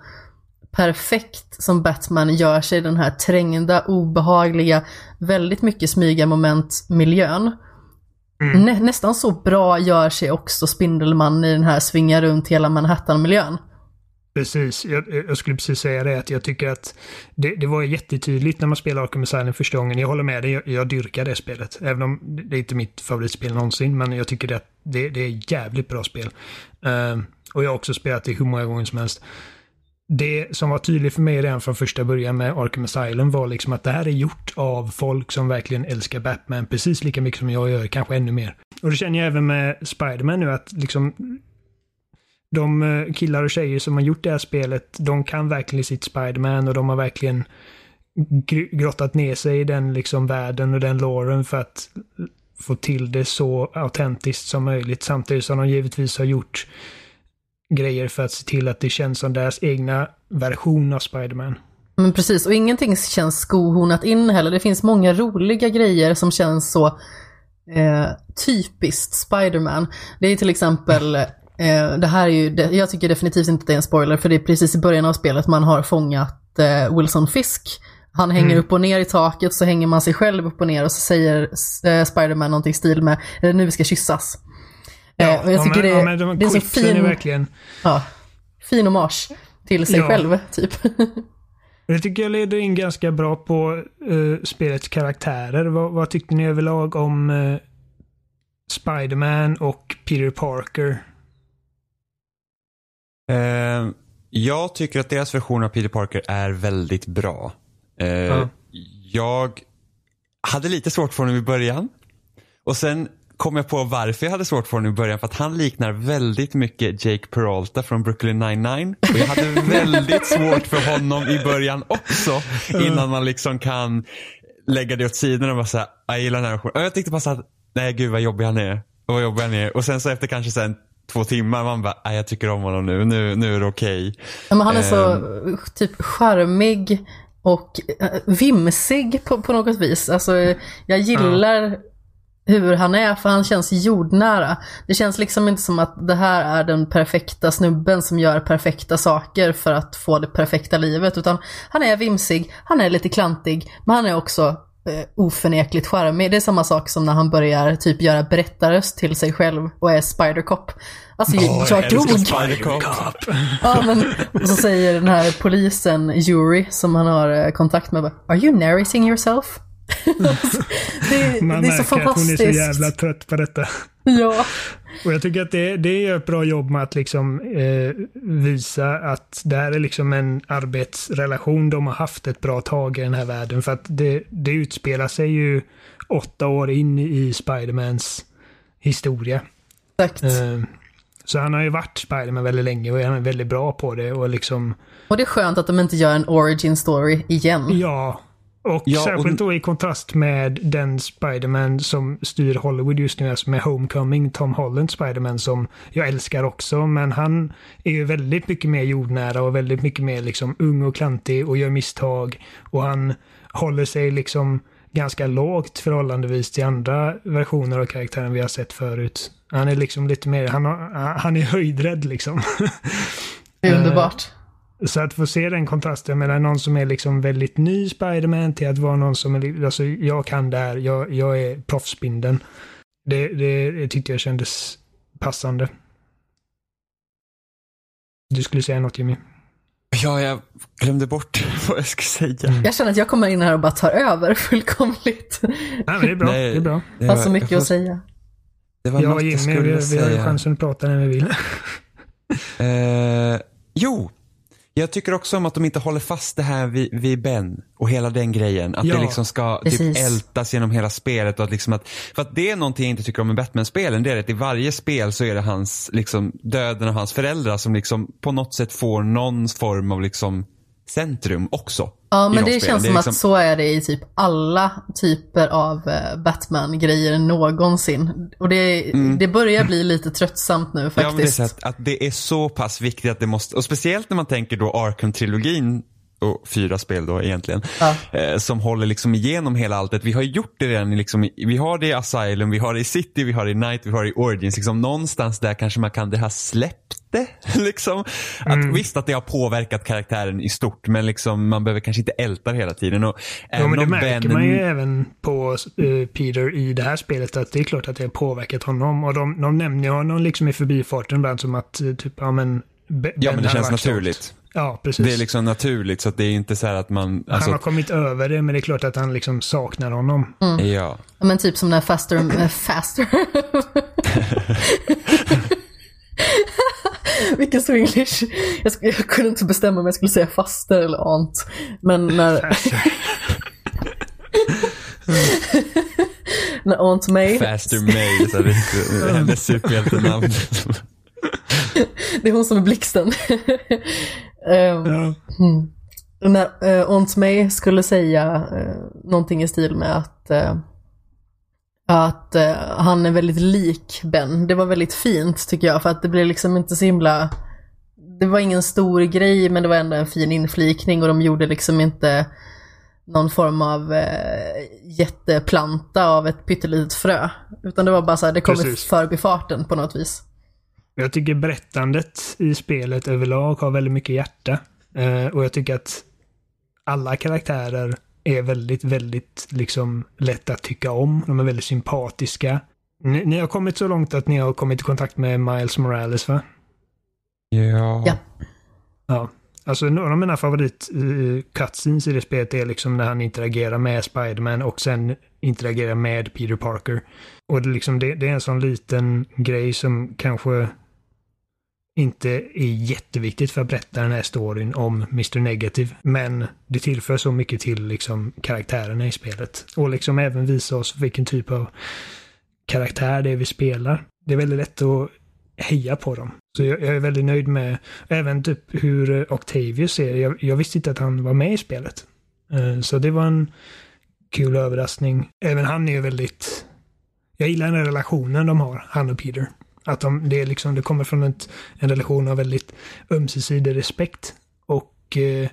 perfekt som Batman gör sig den här trängda, obehagliga, väldigt mycket smyga moment miljön. Nä, nästan så bra gör sig också Spindelman i den här svinga runt hela Manhattan-miljön. Precis, jag, jag skulle precis säga det att jag tycker att det, det var jättetydligt när man spelade Arkham Asylum första gången. Jag håller med dig, jag, jag dyrkar det spelet. Även om det är inte mitt favoritspel någonsin, men jag tycker att det, det är ett jävligt bra spel. Uh, och jag har också spelat det hur många gånger som helst. Det som var tydligt för mig redan från första början med Arkham Asylum var liksom att det här är gjort av folk som verkligen älskar Batman precis lika mycket som jag gör, kanske ännu mer. Och det känner jag även med Spiderman nu att liksom de eh, killar och tjejer som har gjort det här spelet, de kan verkligen sitt Spiderman och de har verkligen grottat ner sig i den liksom världen och den låren för att få till det så autentiskt som möjligt. Samtidigt som de givetvis har gjort grejer för att se till att det känns som deras egna version av Spiderman. Men precis, och ingenting känns skohornat in heller. Det finns många roliga grejer som känns så eh, typiskt Spiderman. Det är till exempel, eh, det här är ju, jag tycker definitivt inte det är en spoiler, för det är precis i början av spelet man har fångat eh, Wilson Fisk. Han hänger upp och ner i taket, så hänger man sig själv upp och ner och så säger eh, Spiderman någonting i stil med, nu ska kyssas? Eh, och jag tycker men, det, ja, men de det är så quipsen är fin, verkligen... ja, fin hommage till sig Ja. själv, typ. (laughs) Det tycker jag leder in ganska bra på uh, spelets karaktärer. Vad, vad tyckte ni överlag om uh, Spiderman och Peter Parker? Eh, jag tycker att deras version av Peter Parker är väldigt bra. Eh, Ja. Jag hade lite svårt för honom i början. Och sen kom jag på varför jag hade svårt för honom i början. För att han liknar väldigt mycket Jake Peralta från Brooklyn 99. Och jag hade (laughs) väldigt svårt för honom i början också. Innan man liksom kan lägga det åt sidan och bara säga, jag gillar den här versionen. Jag tyckte bara så att, nej gud vad jobbig han är. Och vad jobbig han är. Och sen så efter kanske sen två timmar, man bara, "Nej, jag tycker om honom nu, nu, nu är det okej. Ja, men han är så Ehm. typ charmig och eh, vimsig på, på något vis. Alltså, jag gillar hur han är för han känns jordnära. Det känns liksom inte som att det här är den perfekta snubben som gör perfekta saker för att få det perfekta livet. Utan han är vimsig, han är lite klantig, men han är också eh, oförnekligt charmig. Det är samma sak som när han börjar typ göra berättarröst till sig själv och är Spider-Cop. Alltså jag, dog. Ja, men och så säger den här polisen, Jury, som han har eh, kontakt med, bara, Are you narrating yourself? Det, (laughs) Man det är så märker att hon är fantastiskt. så jävla trött på detta. Ja, Och jag tycker att det, det gör ett bra jobb med att liksom eh, visa att det här är liksom en arbetsrelation de har haft ett bra tag i den här världen. För att det, det utspelar sig ju åtta år in i Spidermans historia. exakt. Eh, så han har ju varit Spiderman väldigt länge och han är väldigt bra på det och liksom Och det är skönt att de inte gör en origin story igen. Ja. Och Ja, och- särskilt då i kontrast med den Spiderman som styr Hollywood just nu, alltså med Homecoming, Tom Holland Spiderman som jag älskar också, men han är ju väldigt mycket mer jordnära och väldigt mycket mer liksom ung och klantig och gör misstag och han håller sig liksom ganska lågt förhållandevis till andra versioner av karaktären vi har sett förut. Han är liksom lite mer, han, har, han är höjdrädd liksom. Det (laughs) är underbart. Så att få se den kontrasten mellan någon som är liksom väldigt ny Spiderman till att vara någon som är, alltså jag kan det här, jag, jag är proffsbindeln. Det, det, det tyckte jag kändes passande. Du skulle säga något Jimmy? Ja, jag glömde bort (laughs) vad jag skulle säga. Jag känner att jag kommer in här och bara tar över (laughs) fullkomligt. Nej men det är bra, Nej, det är bra. Det var- så mycket jag att säga. Det var Jag och Jimmy, vi, vi har chansen att prata när vi vill. Eh, jo, jag tycker också om att de inte håller fast det här vid, vid Ben och hela den grejen. Att Ja, det liksom ska typ ältas genom hela spelet. Och att liksom att, för att det är någonting jag inte tycker om med Batman-spelen. Det är att i varje spel så är det hans, liksom, döden av hans föräldrar som liksom på något sätt får någon form av liksom centrum också. Ja, men de det känns är som liksom- att så är det i typ alla typer av eh, Batman-grejer någonsin. Och det, det börjar bli lite tröttsamt nu Mm. Ja, men det är faktiskt. så att, att det är så pass viktigt att det måste, och speciellt när man tänker då Arkham-trilogin och fyra spel då egentligen, Ja. eh, som håller liksom igenom hela alltet. Vi har gjort det redan, liksom, vi har det i Asylum, vi har det i City, vi har det i Night, vi har det i Origins. Liksom, någonstans där kanske man kan det ha släppt det. (laughs) liksom. att, Visst att det har påverkat karaktären i stort, men liksom, man behöver kanske inte älta hela tiden. Och, Ja, men det märker Ben- man ju även på eh, Peter i det här spelet att det är klart att det har påverkat honom. Och de, de nämner honom liksom i förbifarten ibland som att eh, typ, ja men... Be- Ja, Ben men det känns sånt. Ja, precis. Det är liksom naturligt så att det är inte så här att man, alltså, Han har kommit över det, men det är klart att han liksom saknar honom. ja. Ja, Men typ som när Faster... (laughs) äh, faster. (laughs) Vilken swinglish. Jag, sk- jag kunde inte bestämma om jag skulle säga faster eller aunt. Men när... (laughs) när Aunt May, Faster May, så här, det är hennes superhjältenamn. Det är hon som är blixten. (laughs) Ehm, Ja. när uh, Aunt May skulle säga uh, någonting i stil med att, eh, att eh, han är väldigt lik Ben. Det var väldigt fint tycker jag för att det blev liksom inte så himla det var ingen stor grej men det var ändå en fin inflikning och de gjorde liksom inte någon form av eh, jätteplanta av ett pyttelitet frö. Utan det var bara så här, det kom i förbifarten på något vis. Jag tycker berättandet i spelet överlag har väldigt mycket hjärta. Eh, och jag tycker att alla karaktärer är väldigt, väldigt liksom lätta att tycka om. De är väldigt sympatiska. Ni, ni har kommit så långt att ni har kommit i kontakt med Miles Morales va? Ja. Ja. Ja. Alltså några av mina favorit uh, cutscenes i det spelet är liksom när han interagerar med Spiderman och sen interagerar med Peter Parker. Och det, liksom, det, det är en sån liten grej som kanske inte är jätteviktigt för att berätta den här storyn om Mr. Negative. Men det tillför så mycket till liksom karaktärerna i spelet. Och liksom även visa oss vilken typ av karaktär det är vi spelar. Det är väldigt lätt att heja på dem. Så jag, jag är väldigt nöjd med även typ hur Octavius är. Jag, jag visste inte att han var med i spelet. Eh, så det var en kul överraskning. Även han är ju väldigt... Jag gillar den här relationen de har, han och Peter. Att de, det, är liksom, det kommer från ett, en relation av väldigt ömsesidig respekt. Och eh,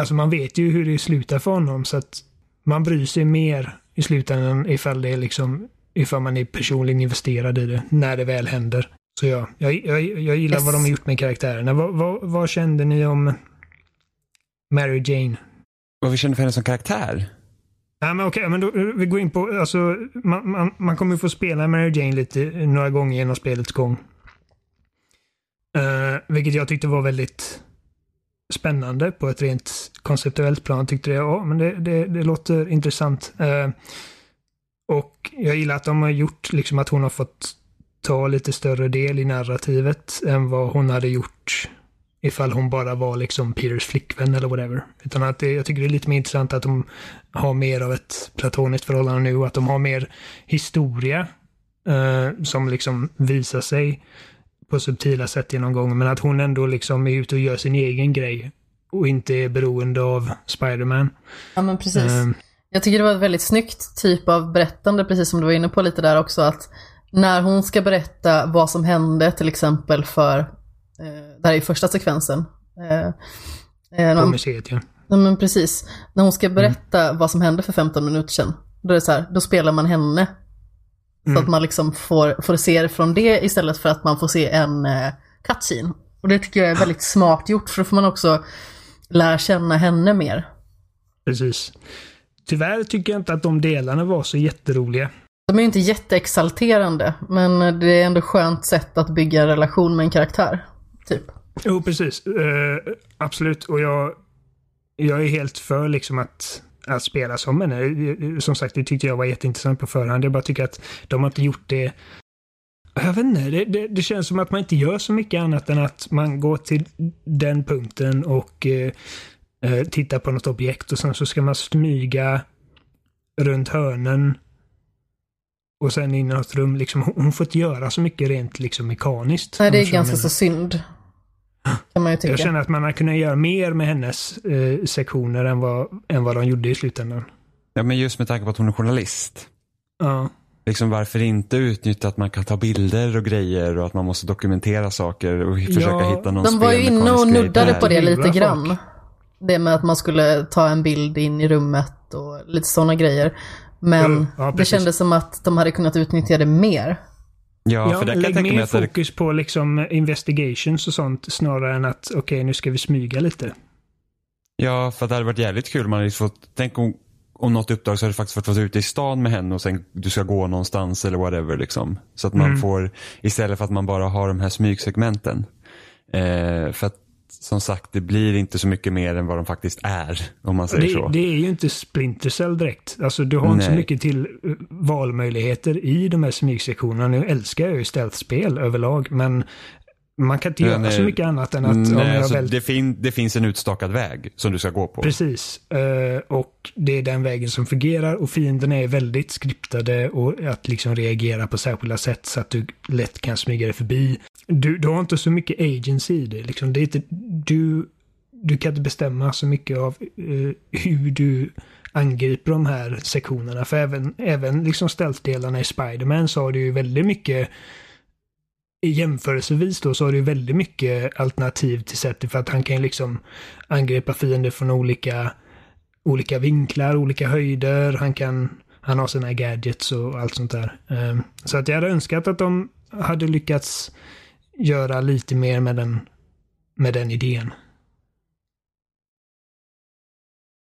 alltså man vet ju hur det slutar för honom så att man bryr sig mer i slutändan ifall det är liksom ifall man är personligen investerad i det när det väl händer. Så ja, jag, jag, jag gillar Yes. vad de har gjort med karaktärerna. Vad, vad, vad kände ni om Mary Jane? Vad vi känner för henne som karaktär? Nej men okej, men då, vi går in på, alltså man, man, man kommer få spela Mary Jane lite några gånger genom spelets gång. Uh, vilket jag tyckte var väldigt spännande på ett rent konceptuellt plan. Tyckte det, ja men det, det, det låter intressant. Uh, och jag gillar att de har gjort liksom att hon har fått ta lite större del i narrativet än vad hon hade gjort ifall hon bara var liksom Peters flickvän eller whatever. Utan att det, jag tycker det är lite mer intressant att de har mer av ett platoniskt förhållande nu och att de har mer historia eh, som liksom visar sig på subtila sätt genom gången. Men att hon ändå liksom är ute och gör sin egen grej och inte är beroende av Spiderman. Ja men precis. Eh, Jag tycker det var ett väldigt snyggt typ av berättande, precis som du var inne på lite där också, att när hon ska berätta vad som hände till exempel för, eh, det här är första sekvensen, eh, eh, på museet ja. Ja men precis. När hon ska berätta vad som hände för 15 minuter sedan. Då är det så här, då spelar man henne. Så Mm. att man liksom får, får se det från det istället för att man får se en eh, cutscene. Och det tycker jag är väldigt smart gjort för då får man också lära känna henne mer. Precis. Tyvärr tycker jag inte att de delarna var så jätteroliga. De är ju inte jätteexalterande, men det är ändå skönt sätt att bygga en relation med en karaktär. Typ. Jo, precis. Eh, absolut. Och jag, jag är helt för liksom att, att spela som henne. Som sagt, det tyckte jag var jätteintressant på förhand. Jag bara tycker att de har inte gjort det jag vet inte, det, det, det känns som att man inte gör så mycket annat än att man går till den punkten och eh, eh, tittar på något objekt och sen så ska man smyga runt hörnen och sen in i något rum. Liksom, hon får inte göra så mycket rent liksom mekaniskt. Nej, det är ganska så synd. Kan man ju tycka. Jag känner att man har kunnat göra mer med hennes eh, sektioner än vad, än vad de gjorde i slutändan. Ja, men just med tanke på att hon är journalist. Ja. Liksom varför inte utnyttja att man kan ta bilder och grejer och att man måste dokumentera saker och försöka hitta någon De var ju inne och nuddade på det lite Folk. grann. Det med att man skulle ta en bild in i rummet och lite sådana grejer. Men ja, det kändes som att de hade kunnat utnyttja det mer. Ja, Ja, för där kan jag lägg tänka mig mer att det, fokus på liksom investigations och sånt snarare än att okej, nu ska vi smyga lite. Ja, för det hade varit jävligt kul man hade fått, tänk om, om något uppdrag så hade du faktiskt fått vara ute i stan med henne och sen du ska gå någonstans eller whatever liksom. Så att man Mm. får, istället för att man bara har de här smygsegmenten. Eh, för att som sagt, det blir inte så mycket mer än vad de faktiskt är, om man säger så. Det, det är ju inte Splinter Cell direkt. Alltså du har inte så Nej. mycket till eh, valmöjligheter i de här smygsektionerna. Nu älskar jag ju stealth-spel överlag, men man kan inte göra nej. så mycket annat än att om Nej, jag alltså, väl... det, fin, det finns en utstakad väg som du ska gå på. Precis. Eh, och det är den vägen som fungerar och fienderna är väldigt skriptade och att liksom reagera på särskilda sätt så att du lätt kan smyga dig förbi. Du, du har inte så mycket agency i det. Liksom, det är inte, du, du kan inte bestämma så mycket av eh, hur du angriper de här sektionerna. För även, även liksom stealth-delarna i Spider-Man så har du ju väldigt mycket jämförelsevis då så har du väldigt mycket alternativ till sättet för att han kan liksom angripa fiender från olika, olika vinklar, olika höjder. Han kan, han har sina gadgets och allt sånt där. Ehm, Så att jag hade önskat att de hade lyckats göra lite mer med den, med den idén.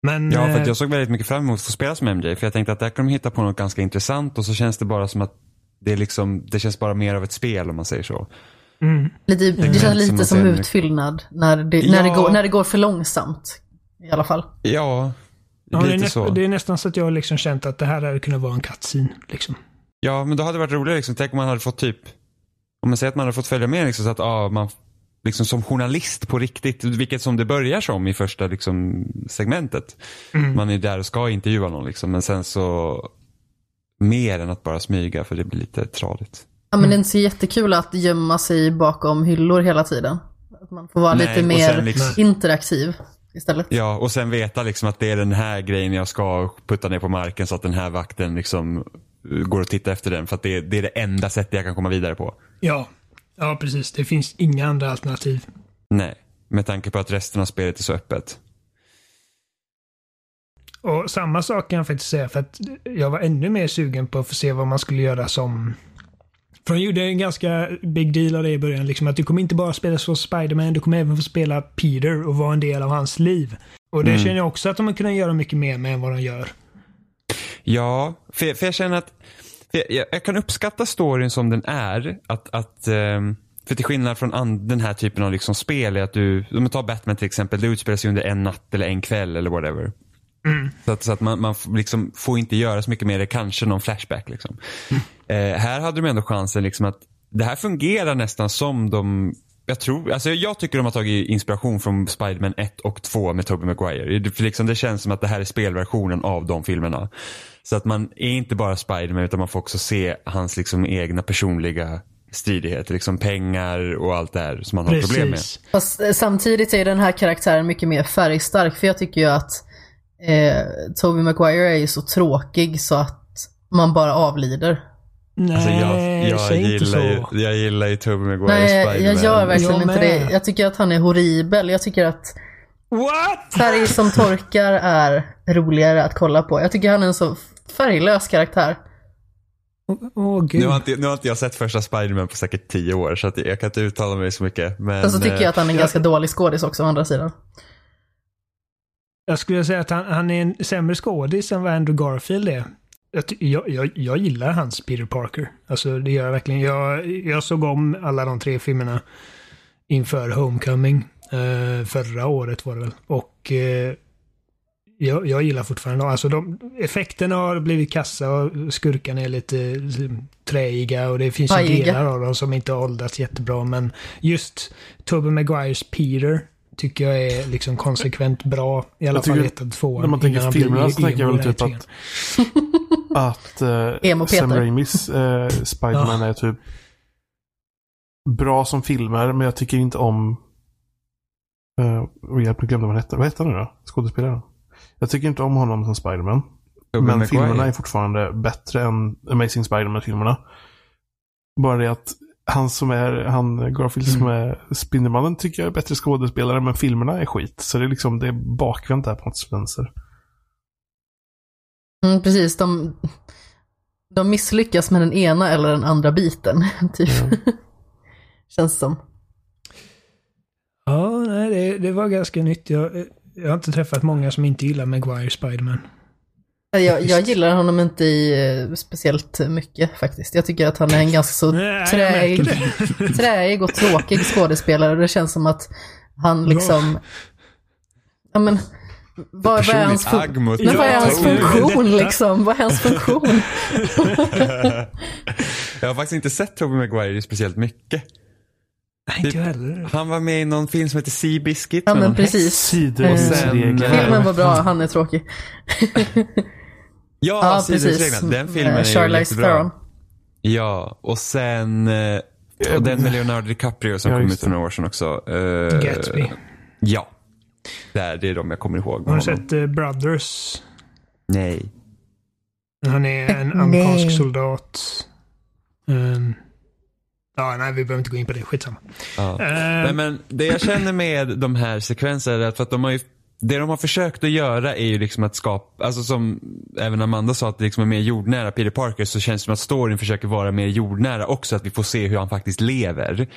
Men... Ja, för eh, jag såg väldigt mycket fram emot att få spela som MJ. För jag tänkte att där kan de hitta på något ganska intressant och så känns det bara som att det, är liksom, det känns bara mer av ett spel om man säger så. mm, Lite, det känns som lite som säger. utfyllnad när det, när, det Ja. går, när det går för långsamt. I alla fall. Ja, ja, det, är lite näst, så. det är nästan så att jag har liksom känt att det här hade kunnat vara en cutscene. Liksom. Ja, men då hade det varit roligare liksom. Tänk om man hade fått typ, om man säger att man hade fått följa med liksom så att ah, man liksom som journalist på riktigt, vilket som det börjar som i första liksom segmentet. Mm. Man är där och ska intervjua någon liksom, men sen så mer än att bara smyga för det blir lite tradigt. Ja men det är inte så jättekul att gömma sig bakom hyllor hela tiden. Att man får vara Nej, lite mer liksom- interaktiv istället. Ja, och sen veta liksom att det är den här grejen jag ska putta ner på marken så att den här vakten liksom uh, går och tittar efter den. För att det är, det är det enda sättet jag kan komma vidare på. Ja. ja, precis. Det finns inga andra alternativ. Nej, med tanke på att resten av spelet är så öppet. Och samma sak kan jag faktiskt säga för att jag var ännu mer sugen på att få se vad man skulle göra som... För de gjorde en ganska big deal av det i början. Liksom att du kommer inte bara spela som Spiderman, du kommer även få spela Peter och vara en del av hans liv. Och det Mm. känner jag också att de har kunnat göra mycket mer med än vad de gör. Ja, för, för jag känner att jag, jag kan uppskatta storyn som den är. Att, att, ehm, för till skillnad från an, den här typen av liksom spel är att du, om man tar Batman till exempel, det utspelar sig under en natt eller en kväll eller whatever. Så att, så att man, man liksom får inte göra så mycket mer, det kanske någon flashback. Liksom. Eh, här hade de ändå chansen liksom att det här fungerar nästan som de jag tror, alltså jag tycker de har tagit inspiration från Spider-Man 1 och 2 med Tobey Maguire. Det, för liksom det känns som att det här är spelversionen av de filmerna. Så att man är inte bara Spider-Man utan man får också se hans liksom egna personliga stridigheter. Liksom pengar och allt det här som man har problem med. Precis. Fast eh, samtidigt är den här karaktären mycket mer färgstark. För jag tycker ju att eh, Tobey Maguire är ju så tråkig så att man bara avlider. Nej, Alltså jag, jag, säg inte så. gillar ju, jag gillar ju Tobey Maguire Nej, Spider-Man. jag gör verkligen Jag inte det. Jag tycker att han är horribel. Jag tycker att What? färg som torkar är roligare att kolla på. Jag tycker han är en så färglös karaktär. Åh åh, gud. Nu har, inte, nu har inte jag sett första Spider-Man på säkert tio år så att jag kan inte uttala mig så mycket. Men, Sen så tycker jag att han är en jag- ganska dålig skådis också å andra sidan. Jag skulle säga att han, han är en sämre skådis än vad Andrew Garfield är. Jag, jag, jag, gillar hans Peter Parker. Alltså det gör jag verkligen. Jag, jag såg om alla de tre filmerna inför Homecoming. Eh, förra året var det väl. Och eh, jag, jag gillar fortfarande. Alltså de, effekterna har blivit kassa och skurkarna är lite träiga och det finns ju delar av dem som inte har åldrats jättebra. Men just Tobey Maguires Peter tycker jag är liksom konsekvent bra. I alla Jag fall tycker- ett och två. När man tänker filmerna så tänker jag väl typ att, att (laughs) eh, Peter. Sam Raimis eh, Spiderman är typ bra som filmer, men jag tycker inte om Uh, hjälp mig glömde vad han hette. Vad hette han nu då? Skådespelaren? Jag tycker inte om honom som Spiderman. Tobey Men filmerna är fortfarande bättre än Amazing Spiderman-filmerna. Bara det att han som är, han Garfield som är Spindelmannen tycker jag är bättre skådespelare, men filmerna är skit. Så det är liksom, det är bakvänt där på något vänster. Mm, precis, de, de misslyckas med den ena eller den andra biten. (laughs) Typ. Känns som. Ja, nej, det, det var ganska nytt. Jag, jag har inte träffat många som inte gillar Maguire Spiderman. Jag, jag gillar honom inte i eh, speciellt mycket faktiskt. Jag tycker att han är en ganska så Nej, träig, (laughs) träig och tråkig skådespelare. Det känns som att han liksom... Ja men... Vad, vad är hans, agg mot men vad är hans Ja, funktion liksom? Vad är hans funktion? (laughs) Jag har faktiskt inte sett Tobey Maguire speciellt mycket. Nej, inte heller. Han var med i någon film som heter Seabiscuit. Ja med men häst. precis. Sidor Eh, Filmen var bra, han är tråkig. (laughs) Ja, Sidorreglerna. precis. Den filmen Eh, är ju Charlize jättebra. Theron. Ja, och sen eh, och den med Leonardo DiCaprio som Ja, kom ut för några år sedan också. Eh, Gatsby. Ja. Där, det är de jag kommer ihåg. med Har du sett eh, Brothers? Nej. Han är en amerikansk soldat. Ehm, ja, nej, vi behöver inte gå in på det. Skitsamma. Ja. Ehm, Nej, men det jag känner med de här sekvenserna är att, för att de har ju det de har försökt att göra är ju liksom att skapa, alltså som även Amanda sa att det liksom är mer jordnära Peter Parker så känns det som att storyn försöker vara mer jordnära också. Att vi får se hur han faktiskt lever.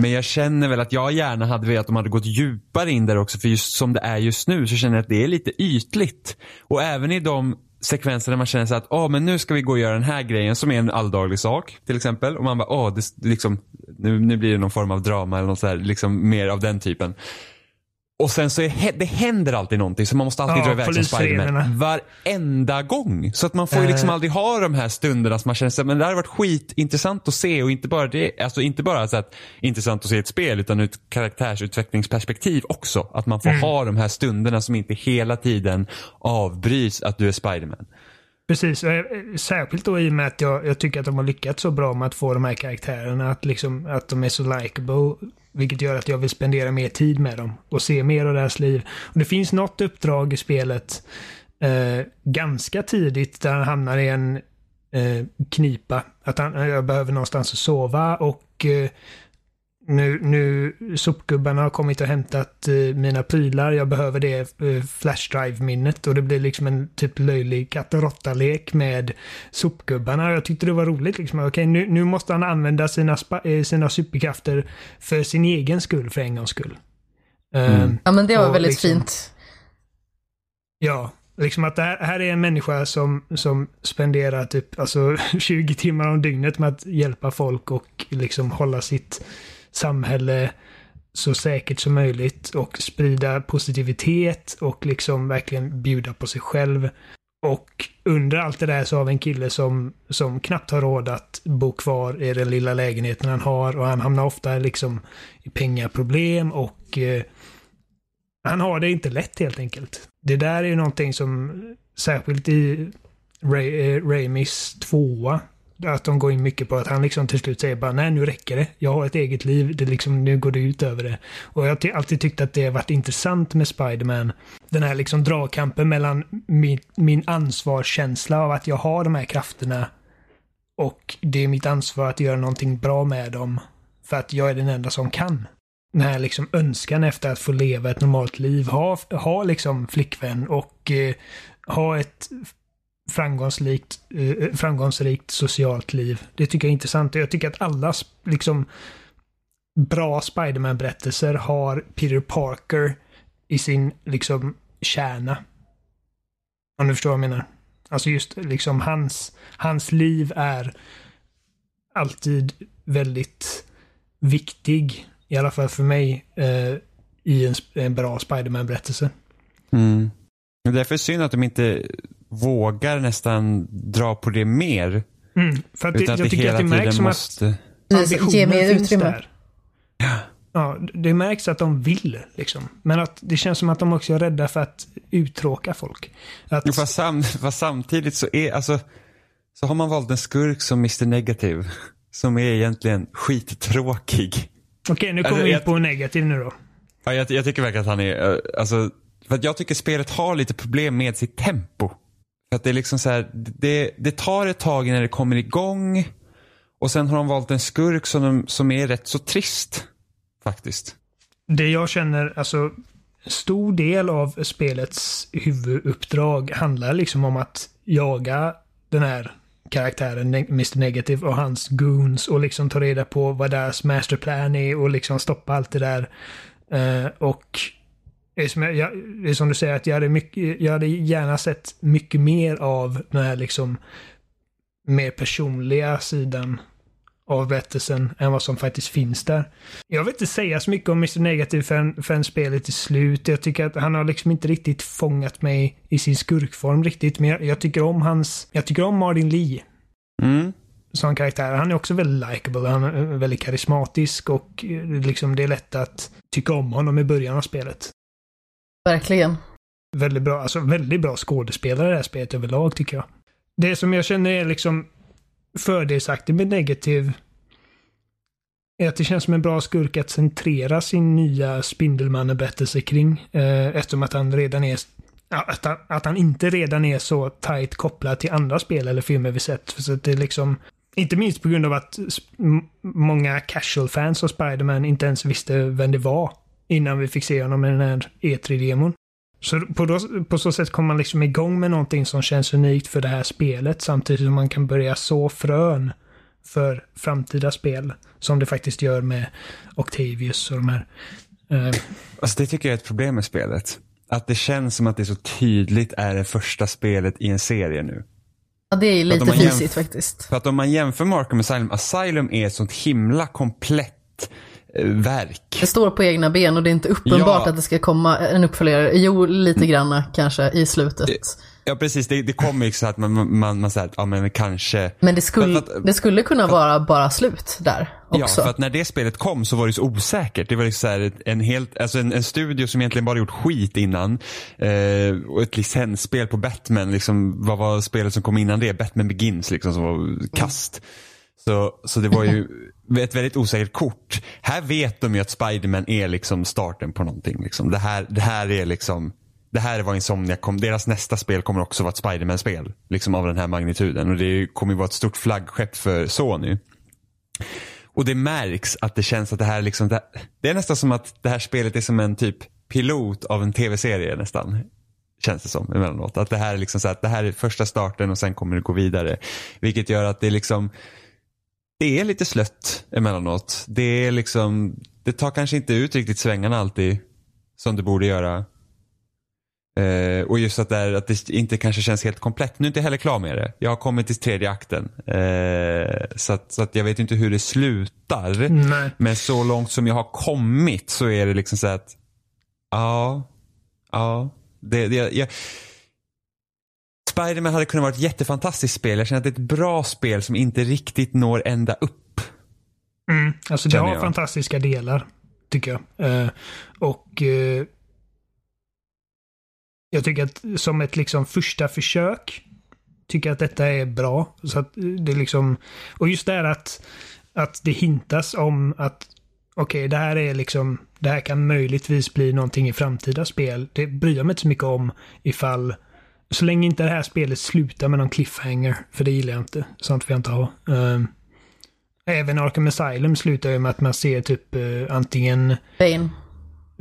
Men jag känner väl att jag gärna hade velat att de hade gått djupare in där också. För just som det är just nu så känner jag att det är lite ytligt. Och även i de sekvenser där man känner så att åh men nu ska vi gå och göra den här grejen som är en alldaglig sak till exempel. Och man bara åh det, liksom, nu, nu blir det någon form av drama eller något så här, liksom mer av den typen. Och sen så är, det händer alltid någonting så man måste alltid Ja, dra iväg som. Spiderman. Varenda gång. Så att man får ju liksom Eh. aldrig ha de här stunderna som man känner sig, men det här har varit skitintressant att se och inte bara det, alltså inte bara så att intressant att se ett spel utan ur ett karaktärsutvecklingsperspektiv också. Att man får ha de här stunderna som inte hela tiden avbryts att du är Spiderman. Precis, eh, eh, särskilt då i och med att jag, jag tycker att de har lyckats så bra med att få de här karaktärerna att, liksom, att de är så likable. Vilket gör att jag vill spendera mer tid med dem och se mer av deras liv. Och det finns något uppdrag i spelet eh, ganska tidigt där han hamnar i en eh, knipa. Att han, jag behöver någonstans att sova och eh, nu, nu sopgubbarna har kommit och hämtat eh, mina prylar. Jag behöver det eh, flashdrive-minnet och det blir liksom en typ löjlig katt och råtta-lek med sopgubbarna. Jag tyckte det var roligt liksom. Okej, nu, nu måste han använda sina, eh, sina superkrafter för sin egen skull för en gångs skull. Ehm, Ja men det var väldigt liksom- fint. Ja, liksom att det här, här är en människa som, som spenderar typ alltså (laughs) 20 timmar om dygnet med att hjälpa folk och liksom hålla sitt samhälle så säkert som möjligt och sprida positivitet och liksom verkligen bjuda på sig själv. Och under allt det där så har vi en kille som, som knappt har råd att bo kvar i den lilla lägenheten han har och han hamnar ofta liksom i pengaproblem och eh, han har det inte lätt helt enkelt. Det där är ju någonting som särskilt i Ray, eh, Raimis tvåa att de går in mycket på att han liksom till slut säger bara nej nu räcker det. Jag har ett eget liv. Det liksom, nu går det ut över det. Och jag har alltid tyckt att det har varit intressant med Spiderman. Den här liksom dragkampen mellan min, min ansvarskänsla av att jag har de här krafterna och det är mitt ansvar att göra någonting bra med dem. För att jag är den enda som kan. Den här liksom önskan efter att få leva ett normalt liv. Ha, ha liksom flickvän och eh, ha ett framgångsrikt, eh, framgångsrikt socialt liv. Det tycker jag är intressant. Och Jag tycker att alla liksom bra Spiderman-berättelser har Peter Parker i sin liksom kärna. Om du förstår vad jag menar. Alltså just liksom hans, hans liv är alltid väldigt viktig, i alla fall för mig, eh, i en, en bra Spiderman-berättelse. Mm. Det är för synd att de inte vågar nästan dra på det mer. Mm, för att det, Utan att jag det tycker hela att det tiden som att måste... Precis, ge mer utrymme. där. Ja, det märks att de vill liksom. Men att det känns som att de också är rädda för att uttråka folk. Att, Jo, fast, sam, fast samtidigt så är, alltså, så har man valt en skurk som Mr Negative. Som är egentligen skittråkig. Okej, nu kommer Alltså, vi in jag- på negativ nu då. Ja, jag, jag tycker verkligen att han är, eh, alltså, för att jag tycker spelet har lite problem med sitt tempo. Att det är liksom så här, det, det tar ett tag innan det kommer igång. Och sen har de valt en skurk som, de, som är rätt så trist. Faktiskt. Det jag känner, alltså stor del av spelets huvuduppdrag handlar liksom om att jaga den här karaktären Mr Negative och hans goons och liksom ta reda på vad deras masterplan är och liksom stoppa allt det där. Uh, och det är, som jag, jag, det är som du säger att jag hade, mycket, jag hade gärna sett mycket mer av den här liksom mer personliga sidan av berättelsen än vad som faktiskt finns där. Jag vill inte säga så mycket om Mr Negative förrän, förrän spelet är slut. Jag tycker att han har liksom inte riktigt fångat mig i sin skurkform riktigt. Men jag, jag tycker om hans... Jag tycker om Martin Lee. Mm. Som karaktär. Han är också väldigt likable. Han är väldigt karismatisk och eh, liksom det är lätt att tycka om honom i början av spelet. Verkligen. Väldigt bra, alltså väldigt bra skådespelare i det här spelet överlag tycker jag. Det som jag känner är liksom fördelsaktigt med negativ är att det känns som en bra skurk att centrera sin nya Spindelmannen-berättelse kring. Eh, eftersom att han redan är att han, att han inte redan är så tight kopplad till andra spel eller filmer vi sett. Så att det är liksom, inte minst på grund av att många casual fans av Spiderman inte ens visste vem det var innan vi fick se honom i den här E3-demon. Så på, då, på, så sätt kommer man liksom igång med någonting som känns unikt för det här spelet samtidigt som man kan börja så frön för framtida spel. Som det faktiskt gör med Octavius och de här. Eh. Alltså det tycker jag är ett problem med spelet. Att det känns som att det så tydligt är det första spelet i en serie nu. Ja, det är lite fisigt faktiskt. För att om man jämför Markham Asylum, Asylum är ett sånt himla komplett verk. Det står på egna ben och det är inte uppenbart ja. att det ska komma en uppföljare. Jo, lite grann kanske i slutet. Ja precis, det, det kommer ju så att man, man, man säger att ja men kanske. Men det skulle, att, det skulle kunna vara bara slut där också. Ja, för att när det spelet kom så var det så osäkert. Det var liksom så här en helt, alltså en, en studio som egentligen bara gjort skit innan. Eh, och ett licensspel på Batman, liksom, vad var spelet som kom innan det? Batman Begins liksom som var kast. Mm. Så, så det var ju (laughs) ett väldigt osäkert kort. Här vet de ju att Spiderman är liksom starten på någonting. Liksom. Det, här, det här är liksom det här är vad Insomnia kom, deras nästa spel kommer också vara ett Spiderman-spel. Liksom av den här magnituden. Och det kommer ju vara ett stort flaggskepp för Sony. Och det märks att det känns att det här liksom, det, det är nästan som att det här spelet är som en typ pilot av en tv-serie nästan. Känns det som emellanåt. Att det här är liksom så att det här är första starten och sen kommer det gå vidare. Vilket gör att det är liksom det är lite slött emellanåt. Det är liksom, det tar kanske inte ut riktigt svängarna alltid som det borde göra. Eh, och just att, där, att det inte kanske känns helt komplett. Nu är jag inte heller klar med det. Jag har kommit till tredje akten. Eh, så, att, så att jag vet inte hur det slutar. Nej. Men så långt som jag har kommit så är det liksom så att, ja, ja. Det, det, jag, Spiderman hade kunnat vara ett jättefantastiskt spel. Jag känner att det är ett bra spel som inte riktigt når ända upp. Mm, alltså det har jag. fantastiska delar, tycker jag. Uh, och uh, jag tycker att som ett liksom första försök tycker jag att detta är bra. Så att det liksom, och just det här att, att det hintas om att okej, okay, det här är liksom, det här kan möjligtvis bli någonting i framtida spel. Det bryr jag mig inte så mycket om ifall så länge inte det här spelet slutar med någon cliffhanger, för det gillar jag inte. Sånt vill jag inte ha. Um, även Arkham Asylum slutar ju med att man ser typ uh, antingen Bane.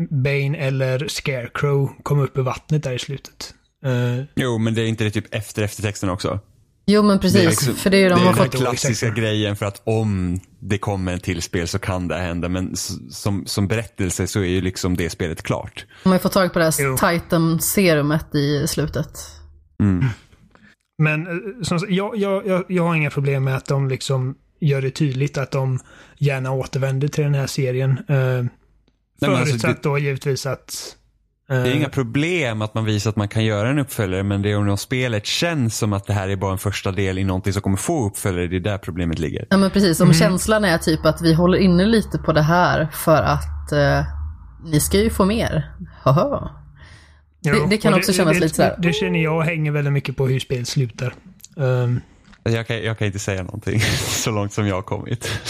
Bane eller Scarecrow komma upp ur vattnet där i slutet. Uh, jo, men det är inte det typ efter eftertexten också? Jo men precis, det liksom, för det är ju de det har fått. den klassiska grejen för att om det kommer en till spel så kan det hända. Men som, som berättelse så är ju liksom det spelet klart. De har ju fått tag på det här Titan-serumet i slutet. Mm. Men eh, som, jag, jag, jag, har inga problem med att de liksom gör det tydligt att de gärna återvänder till den här serien. Uh, förutsatt alltså, då givetvis att det är inga problem att man visar att man kan göra en uppföljare men det är om spelet känns som att det här är bara en första del i någonting som kommer få uppföljare. Det är där problemet ligger. Ja men precis, om mm. känslan är typ att vi håller inne lite på det här för att eh, ni ska ju få mer. Haha. Det, det, kan också det, kännas det, lite sådär. Det känner jag hänger väldigt mycket på hur spelet slutar. Um. Jag, kan, jag kan inte säga någonting (laughs) så långt som jag har kommit. (laughs)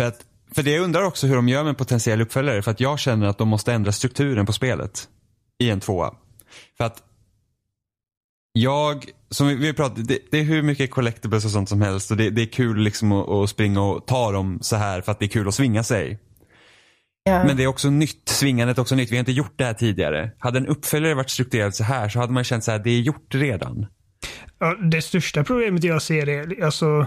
för att För det jag undrar också hur de gör med en potentiell uppföljare för att jag känner att de måste ändra strukturen på spelet i en tvåa. För att jag, som vi, vi pratade, det, det är hur mycket collectibles och sånt som helst och det, det är kul liksom att, att springa och ta dem så här för att det är kul att svinga sig. Ja. Men det är också nytt, svingandet är också nytt. Vi har inte gjort det här tidigare. Hade en uppföljare varit strukturerad så här så hade man känt så här, det är gjort redan. Ja, det största problemet jag ser är alltså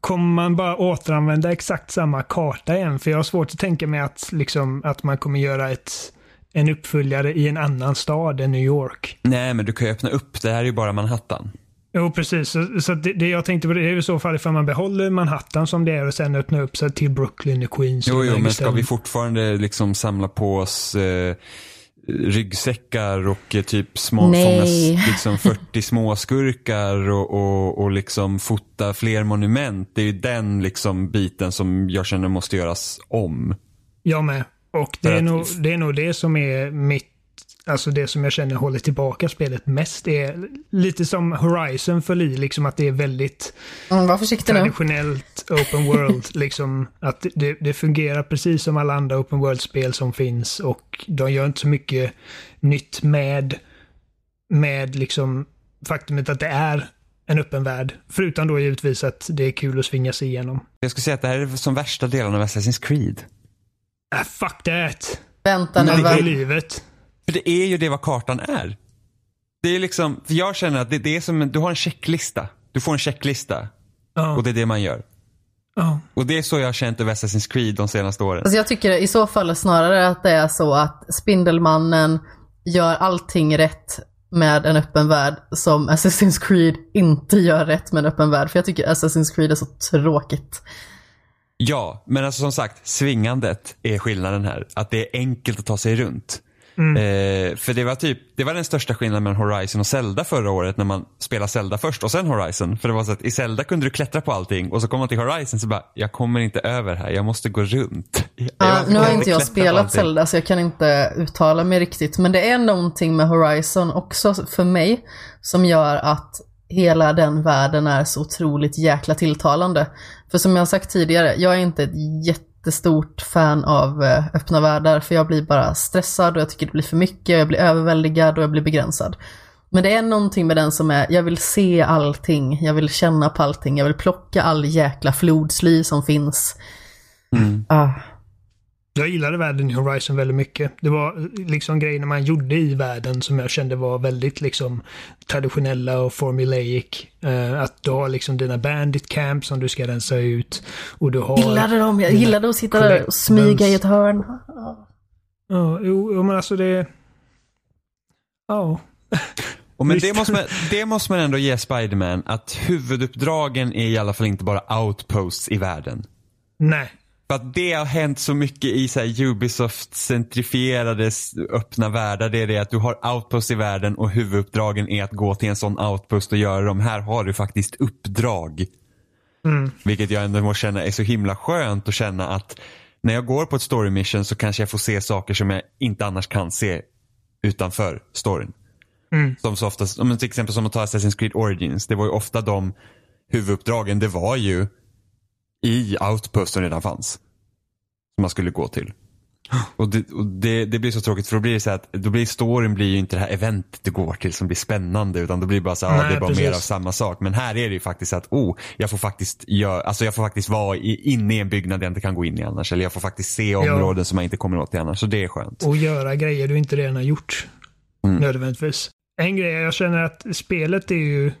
Kommer man bara återanvända exakt samma karta igen? För jag har svårt att tänka mig att, liksom, att man kommer göra ett, en uppföljare i en annan stad än New York. Nej, men du kan ju öppna upp. Det här är ju bara Manhattan. Jo, precis. Så, så det, det jag tänkte på det är i så fall ifall man behåller Manhattan som det är och sen öppnar upp sig till Brooklyn och Queens. Jo, och jo, men ska vi fortfarande liksom samla på oss eh, ryggsäckar och eh, typ små, liksom 40 småskurkar och, och, och liksom fota fler monument. Det är ju den liksom biten som jag känner måste göras om. Jag med. Och det är, att- nog, det är nog det som är mitt Alltså det som jag känner håller tillbaka spelet mest är lite som Horizon föll i, liksom att det är väldigt Mm, försiktig nu. traditionellt open world. (laughs) liksom att det, det fungerar precis som alla andra open world-spel som finns och de gör inte så mycket nytt med, med liksom faktumet att det är en öppen värld. Förutom då givetvis att det är kul att svinga sig igenom. Jag skulle säga att det här är som värsta delen av Assassin's Creed. Äh, fuck that! Vänta nu, i va? livet. För det är ju det vad kartan är. Det är liksom, för jag känner att det, det är som, en, du har en checklista. Du får en checklista Ja, och det är det man gör. ja. Och det är så jag har känt över Assassin's Creed de senaste åren. Alltså jag tycker i så fall snarare att det är så att Spindelmannen gör allting rätt med en öppen värld som Assassin's Creed inte gör rätt med en öppen värld. För jag tycker Assassin's Creed är så tråkigt. Ja, men alltså som sagt, svingandet är skillnaden här. Att det är enkelt att ta sig runt. Eh, för det var typ, det var den största skillnaden mellan Horizon och Zelda förra året när man spelade Zelda först och sen Horizon. För det var så att i Zelda kunde du klättra på allting och så kom man till Horizon så bara, jag kommer inte över här, jag måste gå runt. Jag Ja, nu har inte jag spelat. Zelda så jag kan inte uttala mig riktigt. Men det är någonting med Horizon också för mig som gör att hela den världen är så otroligt jäkla tilltalande. För som jag har sagt tidigare, jag är inte ett jättestort fan av eh, öppna världar för jag blir bara stressad och jag tycker det blir för mycket, jag blir överväldigad och jag blir begränsad. Men det är någonting med den som är, jag vill se allting, jag vill känna på allting, jag vill plocka all jäkla flodsly som finns. Mm. Ah. Jag gillade världen i Horizon väldigt mycket. Det var liksom grejerna man gjorde i världen som jag kände var väldigt liksom traditionella och formulaic. Eh, att du har liksom dina bandit camps som du ska rensa ut. Och du har... Gillade dem, jag gillade att sitta där och smyga i ett hörn. Ja, jo, jo, men alltså det... Ja. Och men det måste, man, det måste man ändå ge Spiderman att huvuduppdragen är i alla fall inte bara outposts i världen. Nej. För att det har hänt så mycket i så här Ubisoft-centrifierade s- öppna världar. Det är det att du har outposts i världen och huvuduppdragen är att gå till en sån outpost och göra dem. Här har du faktiskt uppdrag. Mm. Vilket jag ändå måste känna är så himla skönt att känna att när jag går på ett story mission så kanske jag får se saker som jag inte annars kan se utanför storyn. Mm. Som så oftast, till exempel som att ta Assassin's Creed Origins. Det var ju ofta de huvuduppdragen, det var ju i outpost som redan fanns. Som man skulle gå till. (gasps) Och, det, och det, det blir så tråkigt för då blir det så att då blir storyn blir ju inte det här eventet du går till som blir spännande utan då blir det bara så här, ja, Nej, det är bara precis. mer av samma sak. Men här är det ju faktiskt att, oh, jag får faktiskt gör, alltså jag får faktiskt vara i, inne i en byggnad jag inte kan gå in i annars. Eller jag får faktiskt se områden som jag inte kommer åt i annars. Så det är skönt. Och göra grejer du inte redan har gjort. Mm. Nödvändigtvis. En grej, jag känner att spelet är ju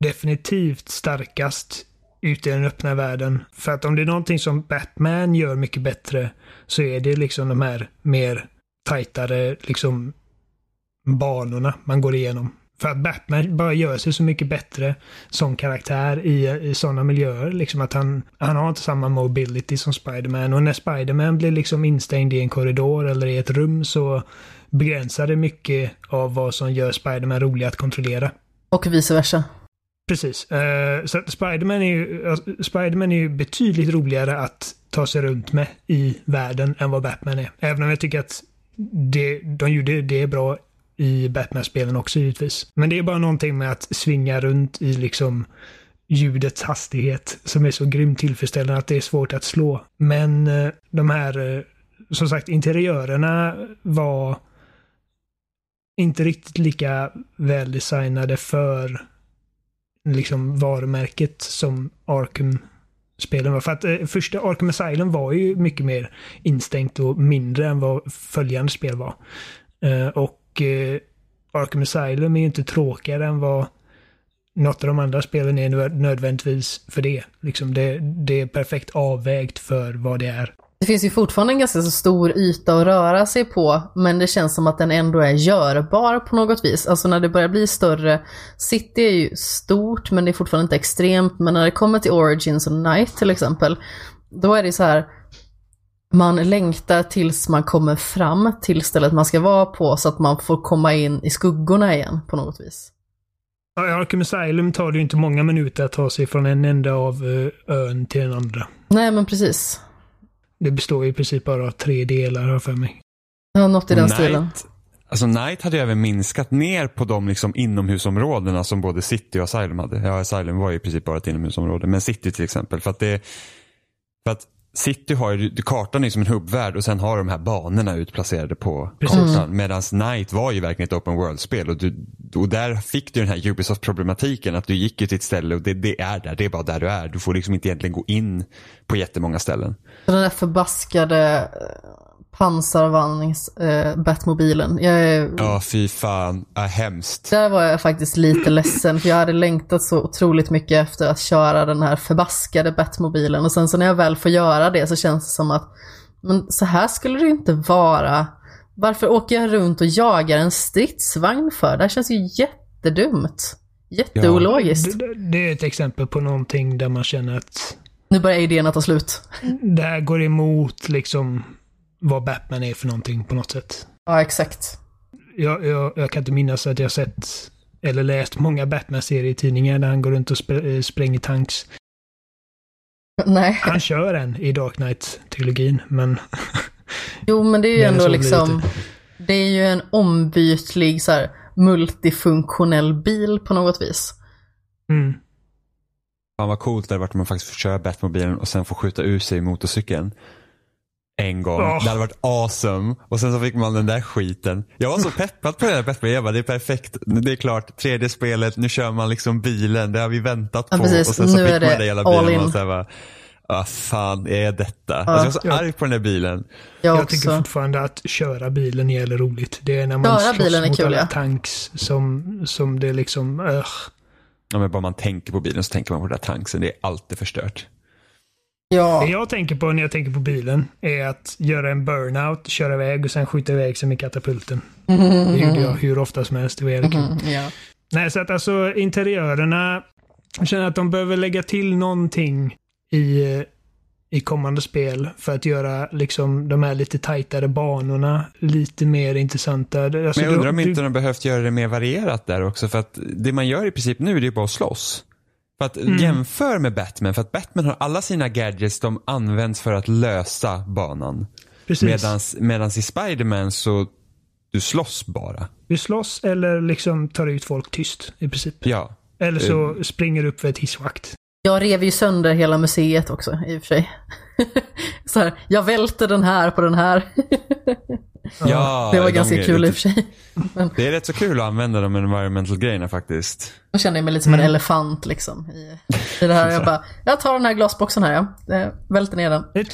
definitivt starkast ute i den öppna världen. För att om det är någonting som Batman gör mycket bättre så är det liksom de här mer tajtare liksom banorna man går igenom. För att Batman bara gör sig så mycket bättre som karaktär i, i sådana miljöer. Liksom att han, han har inte samma mobility som Spiderman. Och när Spiderman blir liksom instängd i en korridor eller i ett rum så begränsar det mycket av vad som gör Spiderman rolig att kontrollera. Och vice versa. Precis. Uh, så Spiderman är, ju, uh, Spiderman är ju betydligt roligare att ta sig runt med i världen än vad Batman är. Även om jag tycker att det, de gjorde det bra i Batman-spelen också givetvis. Men det är bara någonting med att svinga runt i liksom ljudets hastighet som är så grymt tillfredsställande att det är svårt att slå. Men uh, de här, eh, som sagt, interiörerna var inte riktigt lika väldesignade för liksom varumärket som Arkham-spelen var. För att eh, första Arkham Asylum var ju mycket mer instängt och mindre än vad följande spel var. Eh, och eh, Arkham Asylum är ju inte tråkigare än vad något av de andra spelen är nödvändigtvis för det. Liksom det, det är perfekt avvägt för vad det är. Det finns ju fortfarande en ganska så stor yta att röra sig på, men det känns som att den ändå är görbar på något vis. Alltså när det börjar bli större, City är ju stort men det är fortfarande inte extremt, men när det kommer till Origins och Night till exempel, då är det så här, man längtar tills man kommer fram till stället man ska vara på så att man får komma in i skuggorna igen på något vis. Ja, I Arkham Asylum tar det ju inte många minuter att ta sig från en enda av eh, ön till den andra. Nej, men precis. Det består ju i princip bara av tre delar, har för mig. Ja, något i den Night, stilen. Alltså Night hade ju även minskat ner på de liksom inomhusområdena som både City och Asylum hade. Ja, Asylum var ju i princip bara ett inomhusområde. Men City till exempel. För att det, för att City har ju, kartan är som en hubbvärld och sen har de här banorna utplacerade på Precis. kartan. Medan Night var ju verkligen ett open world-spel och, du, och där fick du den här Ubisoft-problematiken att du gick ju till ett ställe och det, det, är där, det är bara där du är. Du får liksom inte egentligen gå in på jättemånga ställen. Den där förbaskade pansarvagns äh, Batmobilen. Jag, ja, fy fan. Äh, hemskt. Där var jag faktiskt lite ledsen för jag hade längtat så otroligt mycket efter att köra den här förbaskade Batmobilen och sen så när jag väl får göra det så känns det som att men så här skulle det inte vara. Varför åker jag runt och jagar en stridsvagn för? Det här känns ju jättedumt. Jätteologiskt. Ja, det, det är ett exempel på någonting där man känner att nu börjar idéerna ta slut. Det här går emot liksom vad Batman är för någonting på något sätt. Ja, exakt. Jag, jag, jag kan inte minnas att jag sett eller läst många Batman-serietidningar där han går runt och sp eh, spränger tanks. Nej. Han kör en i Dark Knight-trilogin, men... jo, men det är ju ändå liksom... Det är ju en ombytlig så här, multifunktionell bil på något vis. Mm. Fan vad coolt det hade varit om man faktiskt får köra Batmobilen och sen får skjuta ur sig motorcykeln en gång. Oh. Det hade varit awesome. Och sen så fick man den där skiten. Jag var så (laughs) peppad på det där Peppar. Jag bara, det är perfekt. Det är klart, tredje spelet, nu kör man liksom bilen. Det har vi väntat på. Ja, och sen så nu fick man den jävla bilen. Och så bara, vad fan är detta? Ja, alltså jag var så arg på den där bilen. Jag, jag tycker fortfarande att köra bilen är roligt. Det är när man köra slåss mot kul, alla ja. tanks som, som det liksom, uh. Ja men bara man tänker på bilen så tänker man på den där tanksen. Det är alltid förstört. Ja. Det jag tänker på när jag tänker på bilen är att göra en burnout, köra iväg och sen skjuta iväg sig med katapulten. Mm. Det gjorde jag hur ofta som helst. Det var jävligt mm, ja. Nej, så att alltså interiörerna, jag känner att de behöver lägga till någonting i, i kommande spel för att göra liksom de här lite tajtare banorna lite mer intressanta. Alltså, Men jag undrar om inte de behövt göra det mer varierat där också för att det man gör i princip nu det är bara att slåss. För att mm. jämför med Batman, för att Batman har alla sina gadgets de används för att lösa banan. Precis. Medans, i Spiderman så du slåss bara. Du slåss eller liksom tar ut folk tyst i princip. Ja. Eller så uh, springer upp för ett hissvakt. Jag rev ju sönder hela museet också i och för sig. (laughs) så här, jag välter den här på den här. Ja, (laughs) det var ganska kul i och för sig. Men... Det är rätt så kul att använda de environmental grejerna faktiskt. Jag känner mig lite som en mm. elefant liksom. I, I det här. Jag bara, jag tar den här glasboxen här ja. Jag välter ner den. Jag,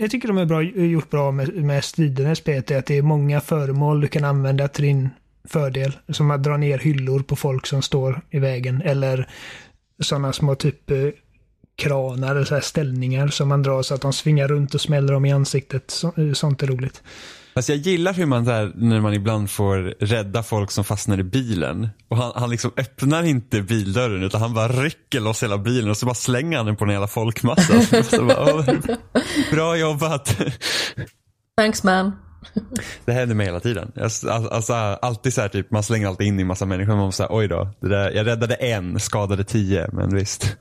jag tycker de är bra, gjort bra med, med striderna i spelet. Att det är många föremål du kan använda till din fördel. Som att dra ner hyllor på folk som står i vägen. Eller sådana små typ eh, kranar eller så här ställningar som man drar så att de svingar runt och smäller dem i ansiktet. Så, sånt är roligt. Alltså jag gillar hur man där, när man ibland får rädda folk som fastnar i bilen. Och han, han liksom öppnar inte bildörren utan han bara rycker loss hela bilen och så bara slänger han den på en hela folkmassa. (laughs) så bara, oh, bra jobbat. Thanks man. Det händer mig hela tiden. Alltså, alltså, alltid så här, typ, man slänger alltid in i massa människor. Man säga, oj då, där, jag räddade en, skadade tio, men visst.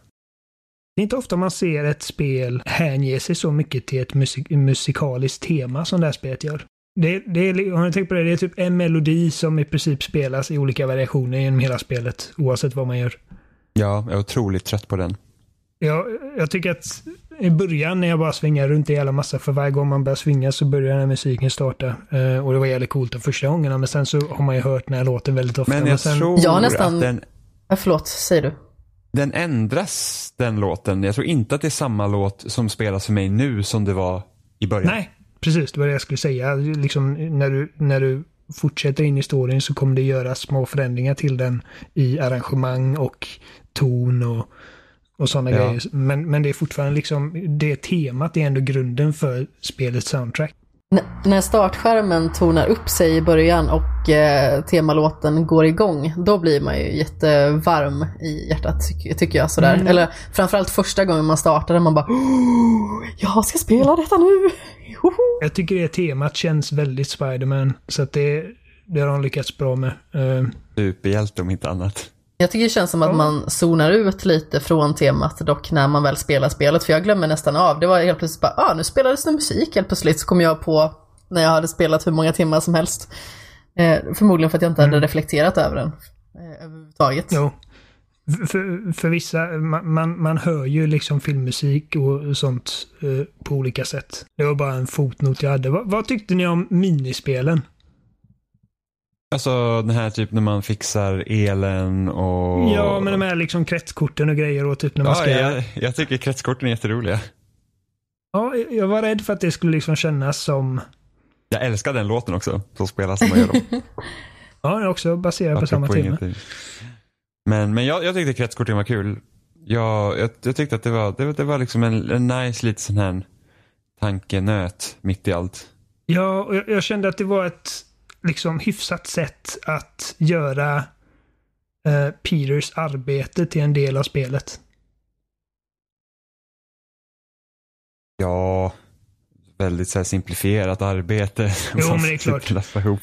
Det är inte ofta man ser ett spel hänge sig så mycket till ett musik musikaliskt tema som det här spelet gör. Det, det är, har ni tänkt på det? Det är typ en melodi som i princip spelas i olika variationer genom hela spelet, oavsett vad man gör. Ja, jag är otroligt trött på den. Jag, jag tycker att i början när jag bara svingar runt i hela massa, för varje gång man börjar svinga så börjar den här musiken starta. Eh, och det var jävligt coolt de första gångerna, men sen så har man ju hört den här låten väldigt ofta. Men jag sen, tror Ja, nästan. att den, Ja, förlåt, säger du? den ändras, den låten. Jag tror inte att det är samma låt som spelas för mig nu som det var i början. Nej, precis. Det var det jag skulle säga. Liksom, när, du, när du fortsätter in i storyn så kommer det göra små förändringar till den i arrangemang och ton och, och sådana Ja. grejer. Men, men det är fortfarande liksom, det temat är ändå grunden för spelets soundtrack. N- när startskärmen tonar upp sig i början och eh, temalåten går igång, då blir man ju jättevarm i hjärtat tycker, tycker jag. Sådär. Mm. Eller framförallt första gången man startar, man bara oh, Jag ska spela detta nu! Jag tycker det temat känns väldigt Spider-Man. Så att det, det har de lyckats bra med. Eh, Superhjälte om inte annat. Jag tycker det känns som att man zonar ut lite från temat dock när man väl spelar spelet, för jag glömmer nästan av. Det var helt plötsligt bara, ah, nu spelades det musik helt plötsligt, så kom jag på när jag hade spelat hur många timmar som helst. Eh, förmodligen för att jag inte hade reflekterat över den eh, överhuvudtaget. Jo. För, för vissa, man, man, man hör ju liksom filmmusik och sånt eh, på olika sätt. Det var bara en fotnot jag hade. Vad, vad tyckte ni om minispelen? Alltså den här typ när man fixar elen och... Ja, men de här liksom kretskorten och grejer och typ när man Ja, ska... Ja, jag, jag tycker kretskorten är jätteroliga. jag var rädd för att det skulle liksom kännas som... Jag älskar den låten också, så spelas som man gör dem. (laughs) Ja, det är också baserat på samma tema. Men, men jag, jag tyckte kretskorten var kul. Jag, jag, jag tyckte att det var, det, det var liksom en, en nice lite sån här tankenöt mitt i allt. Ja, och jag, jag kände att det var ett liksom hyfsat sätt att göra eh, Peters arbete till en del av spelet. Ja, väldigt så simplifierat arbete. (laughs) som Jo, men det är klart. ska klappa ihop.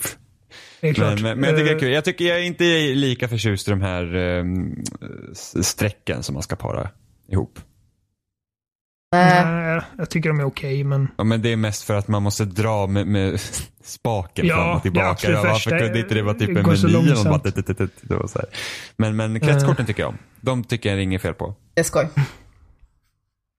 Det är klart. Men, men, men jag tycker det är Eh, kul. Jag, tycker, jag är inte lika förtjust i de här um, strecken som man ska para ihop. Nej, jag tycker de är okej, men... Ja, men det är mest för att man måste dra med, med (laughs) spaken Ja, fram och det tillbaka. absolut Ja, varför kunde inte det vara typ en meny? Och bara, tut, tut, tut, det var så här. Men, men kretskorten tycker jag om. De tycker jag det är inget fel på. det är skoj.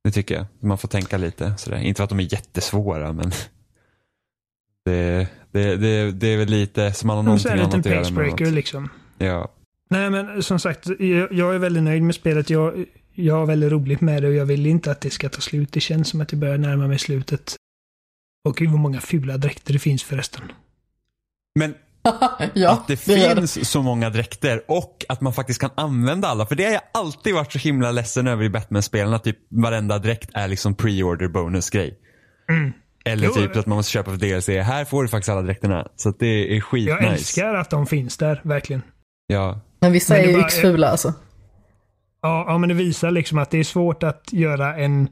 Det tycker jag. Man får tänka lite. Sådär. Inte för att de är jättesvåra men (laughs) det, det, det, det är väl lite som man har någonting är en annat liten att göra med pacebreaker något. liksom. Ja. Nej, men som sagt, jag, jag är väldigt nöjd med spelet. Jag, jag har väldigt roligt med det och jag vill inte att det ska ta slut. Det känns som att det börjar närma mig slutet. Och hur många fula dräkter det finns förresten. Men (laughs) ja, att det gör finns så många dräkter och att man faktiskt kan använda alla. För det har jag alltid varit så himla ledsen över i Batman-spelen. Att typ varenda dräkt är liksom pre-order bonus-grej. Mm. Eller Jo, typ att man måste köpa för DLC. Här får du faktiskt alla dräkterna. Så att det är skitnice. Jag älskar att de finns där, verkligen. Ja. Men vissa Men det är ju yxfula alltså. Ja, ja, men det visar liksom att det är svårt att göra en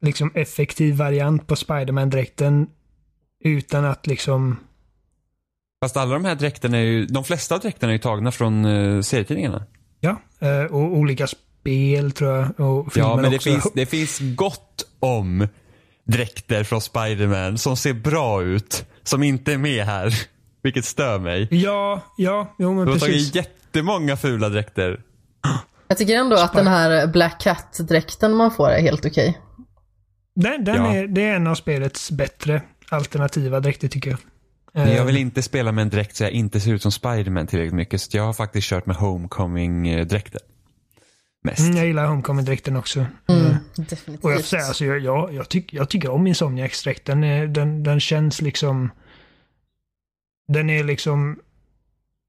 liksom effektiv variant på Spiderman-dräkten utan att liksom... Fast alla de här dräkterna är ju, de flesta dräkterna är ju tagna från uh, serietidningarna. Ja, eh, och olika spel tror jag. Och filmer Ja, men det också. finns, det finns gott om dräkter från Spider-Man som ser bra ut, som inte är med här. (laughs) Vilket stör mig. Ja, ja, jo men De har precis. tagit jättemånga fula dräkter. Jag tycker ändå att den här Black Cat-dräkten man får är helt okej. Den, den Ja. är, det är en av spelets bättre alternativa dräkter tycker jag. Men jag Eh, vill inte spela med en dräkt så jag inte ser ut som Spider-Man tillräckligt mycket. Så jag har faktiskt kört med Homecoming-dräkten. Mest. mm, jag gillar Homecoming-dräkten också. Mm, Eh, definitivt. Och jag får säga, alltså, jag, jag, jag, tyck, jag tycker om Insomniacs-dräkten. Den, är- den, den känns liksom... Den är liksom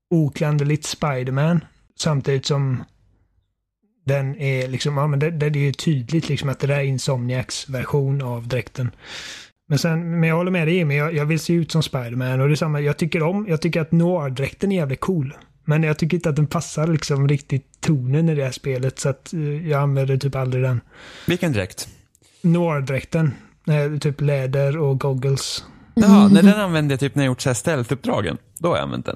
oklanderligt Spiderman Samtidigt som den är liksom, ja men det, det är ju tydligt liksom att det där är Insomniacs version av dräkten. Men sen, men jag håller med dig Jimmy, jag, jag vill se ut som Spiderman och det är samma, jag tycker om, jag tycker att Noir-dräkten är jävligt cool. Men jag tycker inte att den passar liksom riktigt tonen i det här spelet så att eh, jag använder typ aldrig den. Vilken dräkt? Noir-dräkten. Typ läder och goggles. Jaha, när den använde jag typ när jag gjort stealth-uppdragen. Då har jag använt den.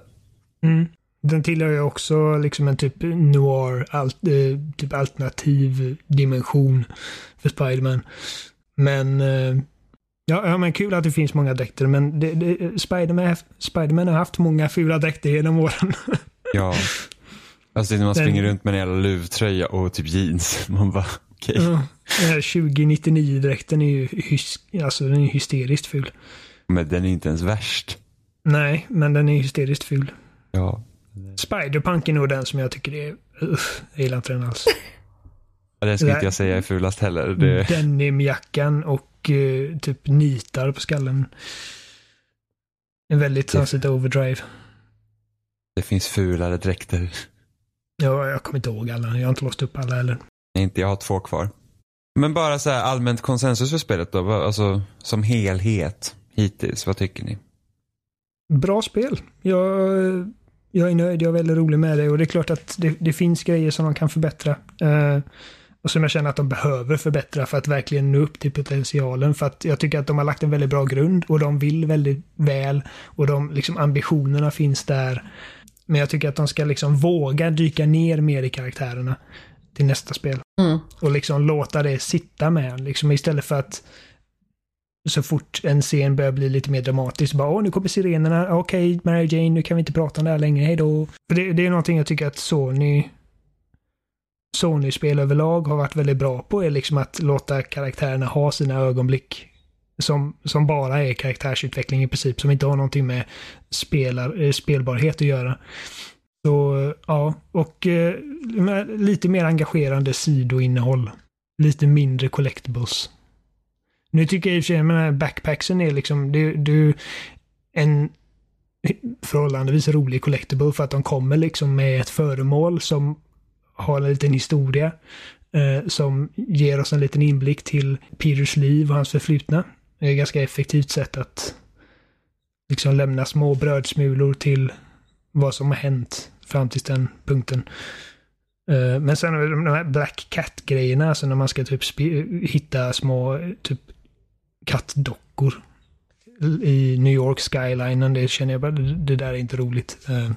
Mm. Den tillhör ju också liksom en typ noir, alt, eh, typ alternativ dimension för Spiderman. Men eh, ja, ja, men kul att det finns många dräkter. Men det, det, Spiderman, Spiderman har haft många fula dräkter genom åren. (laughs) Ja. Alltså när man Den- springer runt med en jävla luvtröja och typ jeans. (laughs) Man bara, okej. Ja, Den här 2099-dräkten är ju hys- alltså, den är hysteriskt ful. Men den är inte ens värst. Nej, men den är hysteriskt ful. Ja. Spiderpunk är nog den som jag tycker är... Uff, jag gillar inte den alls. Ja, Den skulle Nej. inte jag säga är fulast heller. Det, Denimjackan och eh, typ nitar på skallen. En väldigt Sunset Overdrive. det finns fulare dräkter. Ja, jag kommer inte ihåg alla. Jag har inte låst upp alla heller. Nej, Inte jag har två kvar. Men bara så här allmänt konsensus för spelet då. Alltså som helhet hittills. Vad tycker ni? Bra spel. Jag, jag är nöjd. Jag är väldigt rolig med det. Och det är klart att det, det finns grejer som de kan förbättra. Eh, och som jag känner att de behöver förbättra för att verkligen nå upp till potentialen. För att jag tycker att de har lagt en väldigt bra grund och de vill väldigt väl. Och de liksom, ambitionerna finns där. Men jag tycker att de ska liksom våga dyka ner mer i karaktärerna till nästa spel. Mm. Och liksom låta det sitta med liksom istället för att så fort en scen börjar bli lite mer dramatisk, bara åh nu kommer sirenerna, okej Mary Jane, nu kan vi inte prata om det här längre, hej då. För det, det är någonting jag tycker att Sony Sony-spel överlag har varit väldigt bra på, är liksom att låta karaktärerna ha sina ögonblick som, som bara är karaktärsutveckling i princip, som inte har någonting med spelar, eh, spelbarhet att göra. Så ja, och eh, lite mer engagerande sidoinnehåll. Lite mindre collectibles. Nu tycker jag i och för sig, jag backpacksen är liksom, du, du en förhållandevis rolig collectible för att de kommer liksom med ett föremål som har en liten historia. Eh, som ger oss en liten inblick till Peters liv och hans förflutna. Det är ett ganska effektivt sätt att liksom lämna små brödsmulor till vad som har hänt fram till den punkten. Eh, men sen de här Black Cat-grejerna, alltså när man ska typ hitta små typ kattdockor i New York skylinen. Det känner jag bara, det det där är inte roligt. Eh,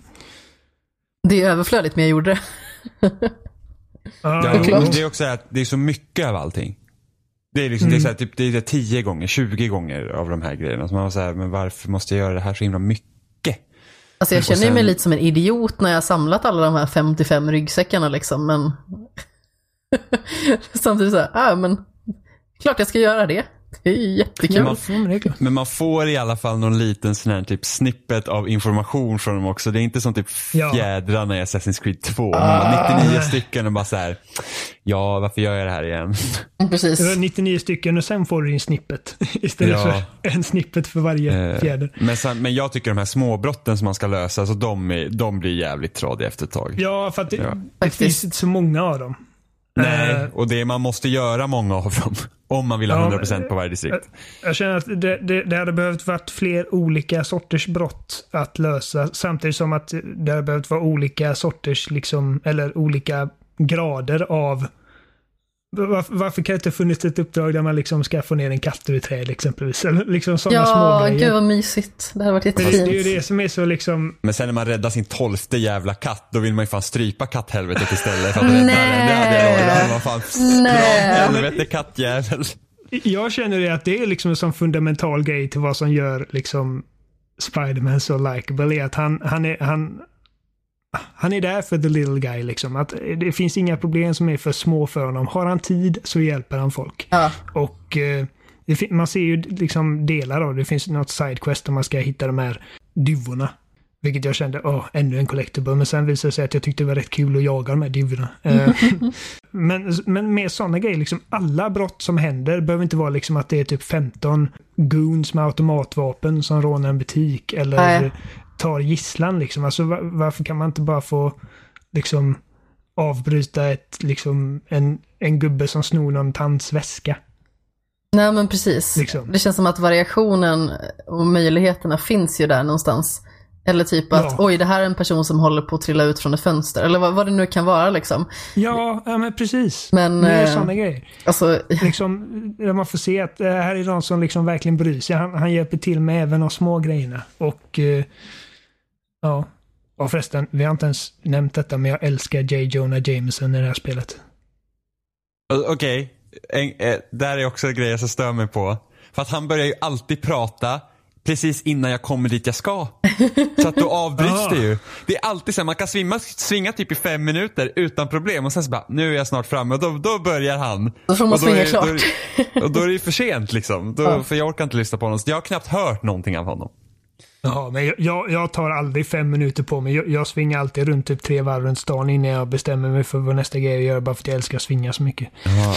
Det är överflödigt, men jag gjorde det. Ja, jo, klart. det är också att det är så mycket av allting. Det är liksom, det är så här, typ, det är 10 gånger, 20 gånger av de här grejerna. Så man var så här, men varför måste jag göra det här så himla mycket? Alltså jag känner sen- mig lite som en idiot när jag har samlat alla de här 55 ryggsäckarna liksom, men... (laughs) Samtidigt så här, ah, men klart jag ska göra det. Det är jättekul. Ja, men man får i alla fall någon liten sån här typ snippet av information från dem också. Det är inte som typ Ja. fjädrarna i Assassin's Creed 2. Man har 99 stycken och bara så här. Ja, varför gör jag det här igen? Precis. Det var 99 stycken och sen får du din snippet. Istället Ja. för en snippet för varje Eh, fjäder. Men, sen, men jag tycker de här småbrotten som man ska lösa, alltså de, är, de blir jävligt tradiga efter ett tag. Ja, för att det, Ja. det finns inte så många av dem. Nej, Eh, och det man måste göra många av dem. (laughs) Om man vill ha Ja, 100% på varje distrikt. Jag känner att det, det, det hade behövt varit fler olika sorters brott att lösa. Samtidigt som att det hade behövt vara olika sorters, liksom, eller olika grader av varför, varför kan det inte funnits ett uppdrag där man liksom ska få ner en katt ur ett träd exempelvis? Eller liksom sådana Ja, små gud grejer. vad mysigt. Det hade varit Men det, det är ju jättefint. det som är så liksom... Men sen när man räddar sin tolfte jävla katt, då vill man ju fan strypa katthelvetet istället för att rädda den. Det hade jag Nej. fan helvete kattjävel. Jag känner det att det är liksom en sån fundamental grej till vad som gör liksom Spiderman så likable är att han, han är, han, han är där för the little guy liksom. Att det finns inga problem som är för små för honom. Har han tid så hjälper han folk. Ja, Och eh, man ser ju liksom delar av det. Det finns något sidequest där man ska hitta de här duvorna. Vilket jag kände, åh, ännu en collectible. Men sen visade det sig att jag tyckte det var rätt kul att jaga de här duvorna. Eh, (laughs) men, men med sådana grejer, liksom alla brott som händer behöver inte vara liksom att det är typ 15 goons med automatvapen som rånar en butik eller. Tar gisslan liksom. Alltså va- varför kan man inte bara få liksom avbryta ett, liksom en, en gubbe som snor någon tants väska? nej men precis. Liksom. Det känns som att variationen och möjligheterna finns ju där någonstans. Eller typ att, Ja. oj, det här är en person som håller på att trilla ut från ett fönster. Eller vad, vad det nu kan vara liksom. Ja, ja men precis. Men, det är eh, sådana grejer. Alltså, Liksom, man får se att det här är någon som liksom verkligen bryr sig. Han, han hjälper till med även de små grejerna. Och eh, ja. Och förresten, vi har inte ens nämnt detta, men jag älskar J. Jonah Jameson i det här spelet. Okej, En- eh, där är också grejer som stör mig på. För att han börjar ju alltid prata precis innan jag kommer dit jag ska. (laughs) Så att då avbryts det ju. Det är alltid så här, man kan svimma, svinga typ i fem minuter utan problem och sen så bara, nu är jag snart framme och då, då börjar han. Då får man Och svinga är, klart. Då är, och då är det ju för sent liksom. Då, Ja. För jag orkar inte lyssna på honom. Så Jag har knappt hört någonting av honom. Ja, men jag- jag, tar aldrig fem minuter på mig. Jag, jag svingar alltid runt typ tre varv runt stan innan jag bestämmer mig för vad nästa grej jag gör bara för att jag älskar att svinga så mycket.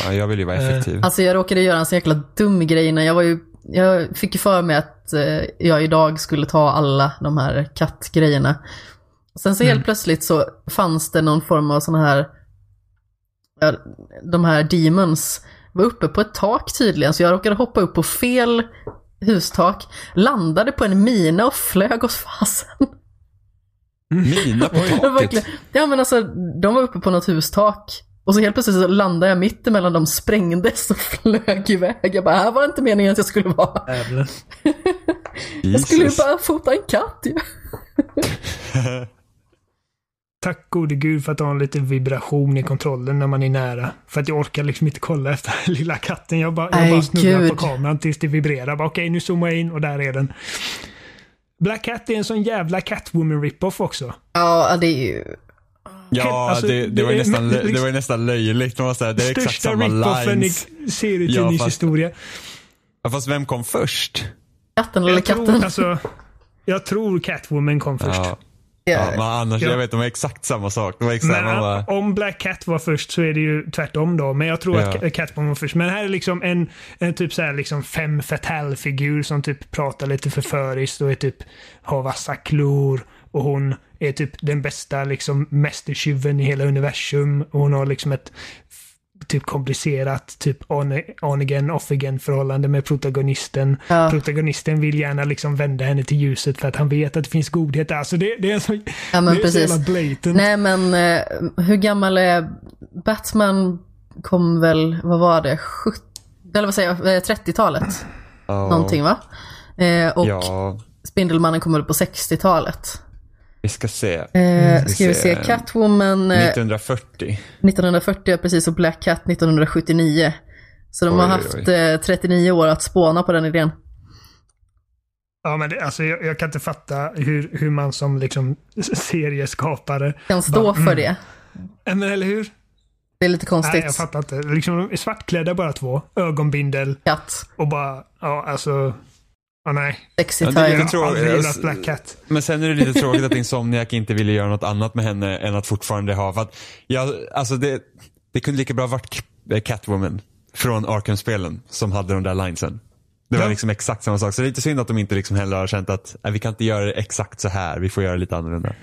Ja, jag vill ju vara effektiv. Alltså jag råkade göra en så jäkla dum grej när jag var ju, jag fick ju för mig att eh, jag idag skulle ta alla de här kattgrejerna. Sen så helt plötsligt så fanns det någon form av sån här, de här demons var uppe på ett tak tydligen, så jag råkade hoppa upp på fel hustak, landade på en mina och flög åt fasen. Mina på taket. ja men alltså, de var uppe på något hustak. Och så helt plötsligt så landade jag mitt emellan dem, sprängdes och flög iväg. Jag bara, här var det inte meningen att jag skulle vara. (laughs) Jag skulle ju bara fota en katt ju. (laughs) Tack gode gud för att ha en liten vibration i kontrollen när man är nära. För att jag orkar liksom inte kolla efter den (laughs) lilla katten. Jag bara, jag bara snurrar gud. på kameran tills det vibrerar. Okej, nu zoomar jag in och där är den. Black Cat är en sån jävla Catwoman rip-off också. Ja, det är ju... Ja, Alltså, det, det, var ju nästan, liksom- (laughs) det var ju nästan löjligt. Man här, det är exakt Största samma rip-offen lines. i serietidningshistoria. Ja, fast vem kom först? Katten eller Jag tror, katten. alltså, jag tror Catwoman kom först. Ja, ja, men annars, Ja. jag vet, de var exakt samma sak. Det var exakt, Men bara, om Black Cat var först så är det ju tvärtom då. Men jag tror Ja. att Catwoman var först. Men här är liksom en, en typ så här liksom fem fatal-figur som typ pratar lite förföriskt och är typ har vassa klor. Och hon är typ den bästa liksom mästertjuven i hela universum. Och hon har liksom ett typ komplicerat typ on, on again, off again förhållande med protagonisten. Ja. Protagonisten vill gärna liksom vända henne till ljuset för att han vet att det finns godhet där. Alltså det, det är så, Ja, men det är precis. så jävla blatant. Nej men eh, hur gammal är Batman? Kom väl, vad var det, 70, eller vad säger jag, eh, 30-talet? ja, Någonting va? Eh, och Ja, Spindelmannen kom väl på 60-talet. Vi ska se. Eh, Ska ska vi se, se. Catwoman eh, 1940. 1940 ja, precis och Black Cat 1979. Så de Oj, har haft oj. eh, 39 år att spåna på den idén. Ja, men det, alltså, jag, jag kan inte fatta hur, hur man som liksom serieskapare... Kan stå Bara, för mm. det. Ja, Men eller hur? Det är lite konstigt. Nej, jag fattar inte. Liksom, de är svartklädda bara två. Ögonbindel Katt, och bara... Ja, alltså... Ja, nej. sexy Ja, det är time. lite Jag har aldrig tråkigt. gillat Black Cat. Men sen är det lite tråkigt att Insomniac inte ville göra något annat med henne än att fortfarande ha, för att, jag, alltså det, det kunde lika bra varit K- Catwoman från Arkham-spelen som hade de där linesen. Det var Ja. liksom exakt samma sak. Så det är lite synd att de inte liksom heller har känt att nej, vi kan inte göra det exakt så här, vi får göra det lite annorlunda.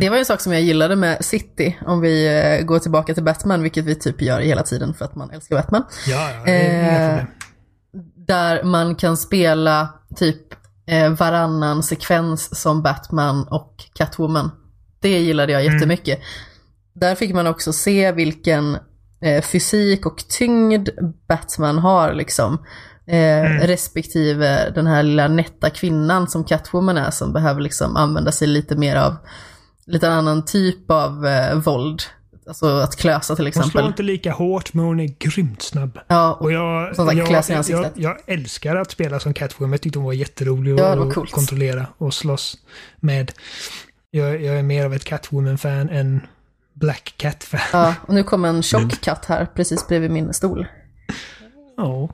Det var ju en sak som jag gillade med City, om vi eh, går tillbaka till Batman, vilket vi typ gör hela tiden för att man älskar Batman. Ja, ja. Det är Eh. Där man kan spela typ eh, varannan sekvens som Batman och Catwoman. Det gillade jag jättemycket. Där fick man också se vilken eh, fysik och tyngd Batman har liksom. Eh, Respektive den här lilla nätta kvinnan som Catwoman är som behöver liksom använda sig lite mer av lite annan typ av eh, våld. Alltså att klösa till Hon slår exempel. inte lika hårt, men hon är grymt snabb. Ja, Och jag, Som sagt, jag, jag, ansiktet. jag, älskar att spela som Catwoman. Jag tyckte hon var jätterolig Ja, var att coolt. kontrollera och slåss med. Jag, jag är mer av ett Catwoman-fan än Black Cat-fan. ja, och nu kom en (laughs) tjock katt här precis bredvid min stol. Ja.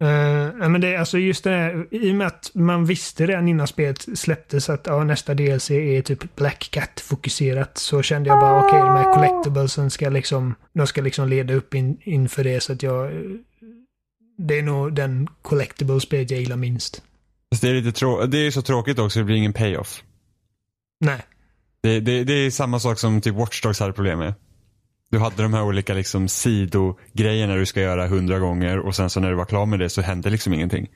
Ja, men det alltså just det här, i och med att man visste redan innan spelet släpptes att ja, nästa DLC är typ Black Cat fokuserat så kände jag bara okej, de här collectiblesen ska liksom, de ska liksom leda upp in, inför det så att jag, eh, det är nog den collectible-spelet jag gillar minst. Det är lite trå- det är så tråkigt också, det blir ingen payoff. Nej. Det, det, det är samma sak som typ Watch Dogs hade problem med. Du hade de här olika liksom sidogrejerna du ska göra hundra gånger och sen så när du var klar med det så hände liksom ingenting.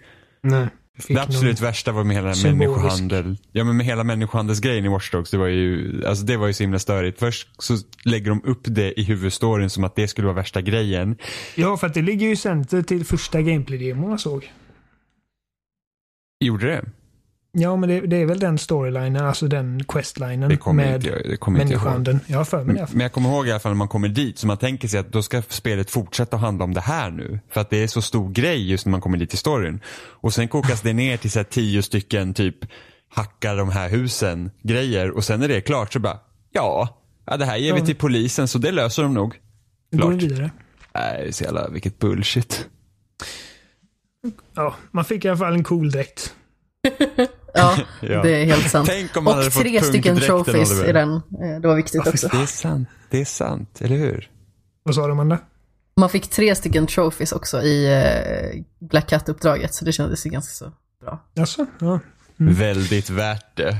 Nej. Det absolut värsta var med hela symbolisk. människohandel. Ja men med hela människohandelsgrejen i Watch Dogs, det var ju, alltså det var ju så himla störigt. Först så lägger de upp det i huvudstoryn som att det skulle vara värsta grejen. Ja, för att det ligger ju i center till första gameplay-demon jag såg. Gjorde det? Ja, men det, det är väl den storylinen, alltså den questlinen med inte människohandeln. Jag har för mig det. Men jag kommer ihåg i alla fall när man kommer dit så man tänker sig att då ska spelet fortsätta handla om det här nu. För att det är så stor grej just när man kommer dit i storyn. Och sen kokas det ner till så här tio stycken typ hacka de här husen grejer och sen är det klart så bara ja, ja det här ger vi Ja. till polisen så det löser de nog. Då går vi Klart. vidare. Nej, är så jävla, vilket bullshit. Ja, man fick i alla fall en cool dräkt. (laughs) Ja, (laughs) Ja. det är helt sant. Tänk om man hade Och tre stycken trophies i den. Eh, Det var viktigt också. Det är sant, det är sant, eller hur? Vad sa du Amanda? Man fick tre stycken trophies också i eh, Black Cat-uppdraget, så det kändes ju ganska så bra. Jaså? Ja. Väldigt värt det.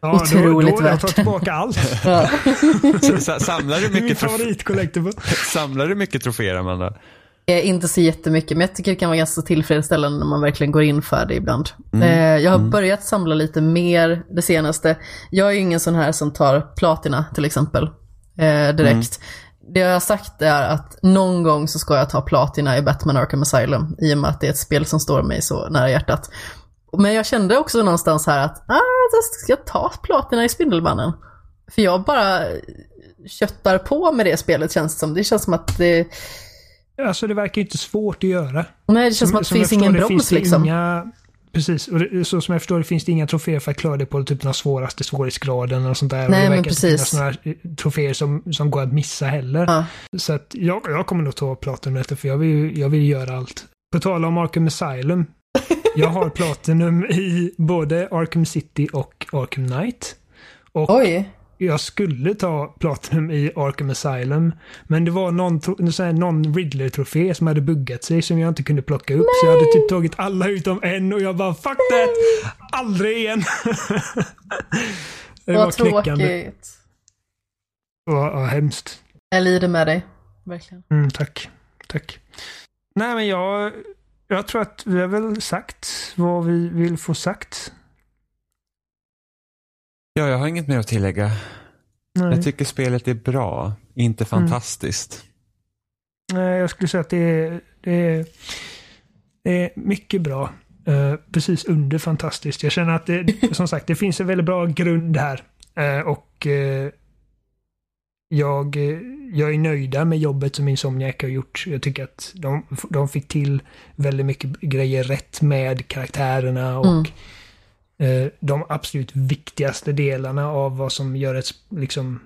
Ja, Otroligt då, då, Jag värt. tar tillbaka allt. (laughs) (laughs) Samlar, du Min mycket trof- favorit-collectible. samlar du mycket troféer Amanda? Eh, Inte så jättemycket, men jag tycker det kan vara ganska tillfredsställande när man verkligen går in för det ibland. Mm. Eh, jag har börjat samla lite mer det senaste. Jag är ju ingen sån här som tar platina till exempel, eh, direkt. Mm. Det jag har sagt är att någon gång så ska jag ta platina i Batman Arkham Asylum, i och med att det är ett spel som står mig så nära hjärtat. Men jag kände också någonstans här att, ah, jag ska ta platina i Spindelmannen. För jag bara köttar på med det spelet känns det som. Det känns som att det, Alltså det verkar inte svårt att göra. nej det känns som, att det finns ingen det broms finns det liksom. Inga, precis, och det, så som jag förstår det finns det inga troféer för att klara det på typ den svåraste svårighetsgraden och sånt där. och Nej, det men verkar inte finnas några eh, troféer som, som går att missa heller. Ja. Så att jag, jag kommer nog ta Platinum detta för jag vill, jag vill göra allt. På tal om Arkham Asylum. (laughs) Jag har Platinum i både Arkham City och Arkham Knight. Och Oj. Jag skulle ta Platinum i Arkham Asylum. Men det var någon, någon Riddler-trofé som hade buggat sig som jag inte kunde plocka upp. Så jag hade typ tagit alla utom en och jag bara fuck that! Aldrig igen! det var Vad knäckande. tråkigt. Ja, hemskt. Jag lider med dig. Verkligen. Mm, tack. Tack. Nej, men jag, jag tror att vi har väl sagt vad vi vill få sagt. Ja, jag har inget mer att tillägga. Nej, Jag tycker spelet är bra, inte fantastiskt. Nej jag skulle säga att det är, det är, det är mycket bra. Eh, precis under fantastiskt. Jag känner att det, som sagt, det finns en väldigt bra grund här. Eh, och eh, jag, jag är nöjda med jobbet som Insomniac har gjort. Jag tycker att de, de fick till väldigt mycket grejer rätt med karaktärerna och Mm. Eh, de absolut viktigaste delarna av vad som gör ett, liksom,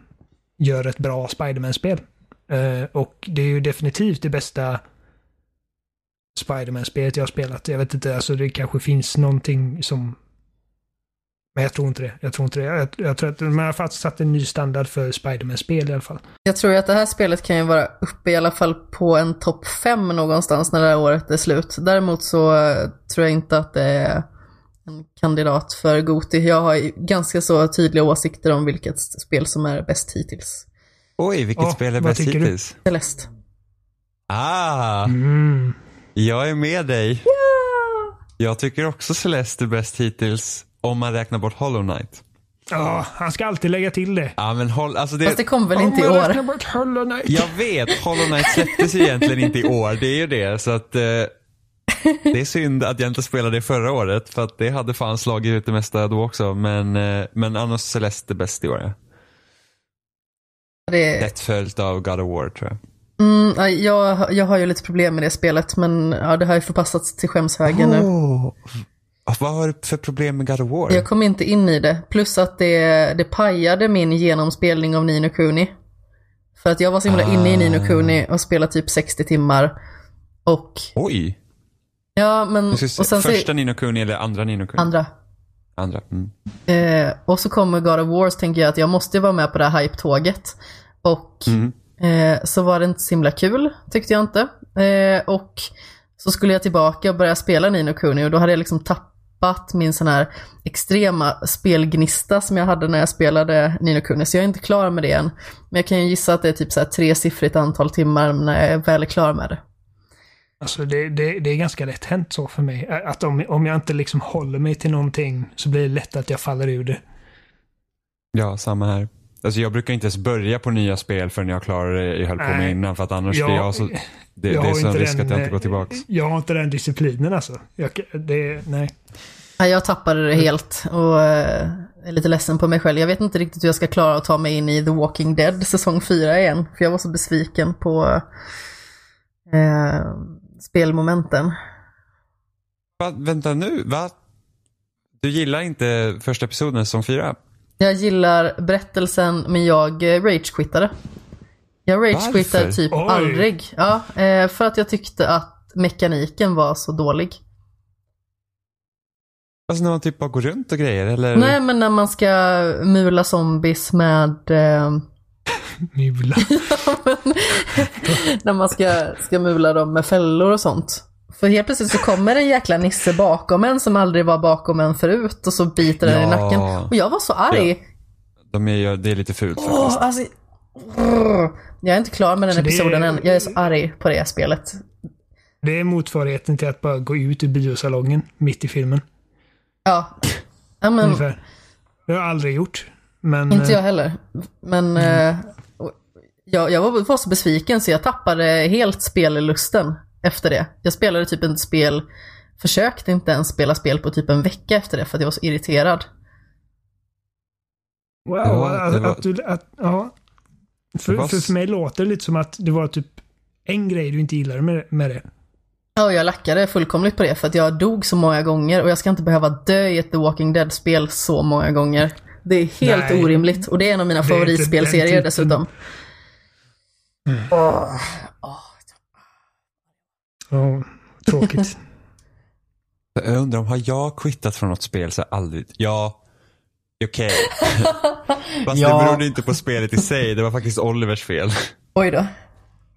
gör ett bra Spiderman-spel. Eh, och det är ju definitivt det bästa Spiderman-spelet jag har spelat. Jag vet inte, alltså det kanske finns någonting som... Men jag tror inte det. Jag tror inte det. Jag, jag tror att man har faktiskt satt en ny standard för Spiderman-spel i alla fall. Jag tror ju att det här spelet kan ju vara uppe i alla fall på en topp 5 någonstans när det här året är slut. Däremot så eh, tror jag inte att det är en kandidat för Goti. Jag har ju ganska så tydliga åsikter om vilket spel som är bäst hittills. Oj, vilket Ja, spel är bäst tycker du? hittills? Celeste. Ah, Mm. jag är med dig. Jag tycker också Celeste är bäst hittills, om man räknar bort Hollow Knight. Ja, han ska alltid lägga till det. Ja, men håll, alltså det... Fast det kom väl inte i år? bort Hollow Knight. Jag vet, Hollow Knight släpptes egentligen inte i år. Det är ju det. Så att eh, det är synd att jag inte spelade det förra året. För att det hade fan slagit ut det mesta då också. Men, eh, men annars Celeste är bäst i år. Ja. Det Lätt följt av God of War tror jag. mm, ja, jag, jag har ju lite problem med det spelet, men ja, det har ju förpassats till skämshögen nu. Oh. Vad har du för problem med God of War? Jag kom inte in i det. Plus att det, det pajade min genomspelning av Nino Kuni. För att jag var så himla inne i Nino Kuni och spelade typ 60 timmar. Och Oj! Ja, men... Se, Och sen så, första Nino Kuni eller andra Nino Kuni? andra. Andra. Mm. Eh, och så kommer God of War så tänker jag att jag måste vara med på det här hype-tåget. Och Mm. eh, så var det inte så himla kul, tyckte jag inte. Eh, och så skulle jag tillbaka och börja spela Nino Kuni och då hade jag liksom tappat min sån här extrema spelgnista som jag hade när jag spelade Nino Kuni. Så jag är inte klar med det än. Men jag kan ju gissa att det är typ så här tresiffrigt antal timmar när jag väl är klar med det. Alltså det, det, det är ganska lätt hänt så för mig. Att om, om jag inte liksom håller mig till någonting så blir det lätt att jag faller ur det. Ja, samma här. Alltså jag brukar inte ens börja på nya spel förrän jag klarar det jag höll på med innan. För att annars Jag- blir jag så... Det, jag det är sån risk den, att jag inte går eh, tillbaks. Jag har inte den disciplinen alltså. Jag, det, nej. Ja, jag tappade det helt och eh, är lite ledsen på mig själv. Jag vet inte riktigt hur jag ska klara att ta mig in i The Walking Dead säsong 4 igen. För jag var så besviken på eh, spelmomenten. Va, vänta nu, va? Du gillar inte första episoden säsong 4? Jag gillar berättelsen men jag eh, ragequittade. Jag ragequittade typ Oj. aldrig. Ja, eh, för att jag tyckte att mekaniken var så dålig. Alltså när man typ bara går runt och grejer eller? Nej, men när man ska mula zombies med... Eh, Mula. (laughs) när man ska, ska mula dem med fällor och sånt. För helt plötsligt så kommer en jäkla nisse bakom en som aldrig var bakom en förut och så biter den i Ja. nacken. Och jag var så arg. De är, det är lite fult faktiskt. Åh, alltså, jag är inte klar med den Så det är- episoden än. Jag är så arg på det spelet. Det är motsvarigheten till att bara gå ut ur biosalongen mitt i filmen. Ja. ja men, Ungefär. Det har jag aldrig gjort. Men inte eh, jag heller. Men eh, jag, jag var, var så besviken så jag tappade helt spellusten efter det. Jag spelade typ inte spel, försökte inte ens spela spel på typ en vecka efter det för att jag var så irriterad. wow, Ja, att, var- att du, att, ja. För, var för, för mig låter det lite som att det var typ en grej du inte gillade med, med det. Ja, jag lackade fullkomligt på det för att jag dog så många gånger och jag ska inte behöva dö i ett The Walking Dead-spel så många gånger. Det är helt Nej. orimligt och det är en av mina Det är dessutom. Ja, tråkigt. (laughs) Jag undrar om, har jag quittat från något spel så aldrig? Ja, okej. (laughs) Fast Ja. det berodde inte på spelet i sig, det var faktiskt Olivers fel. Oj då.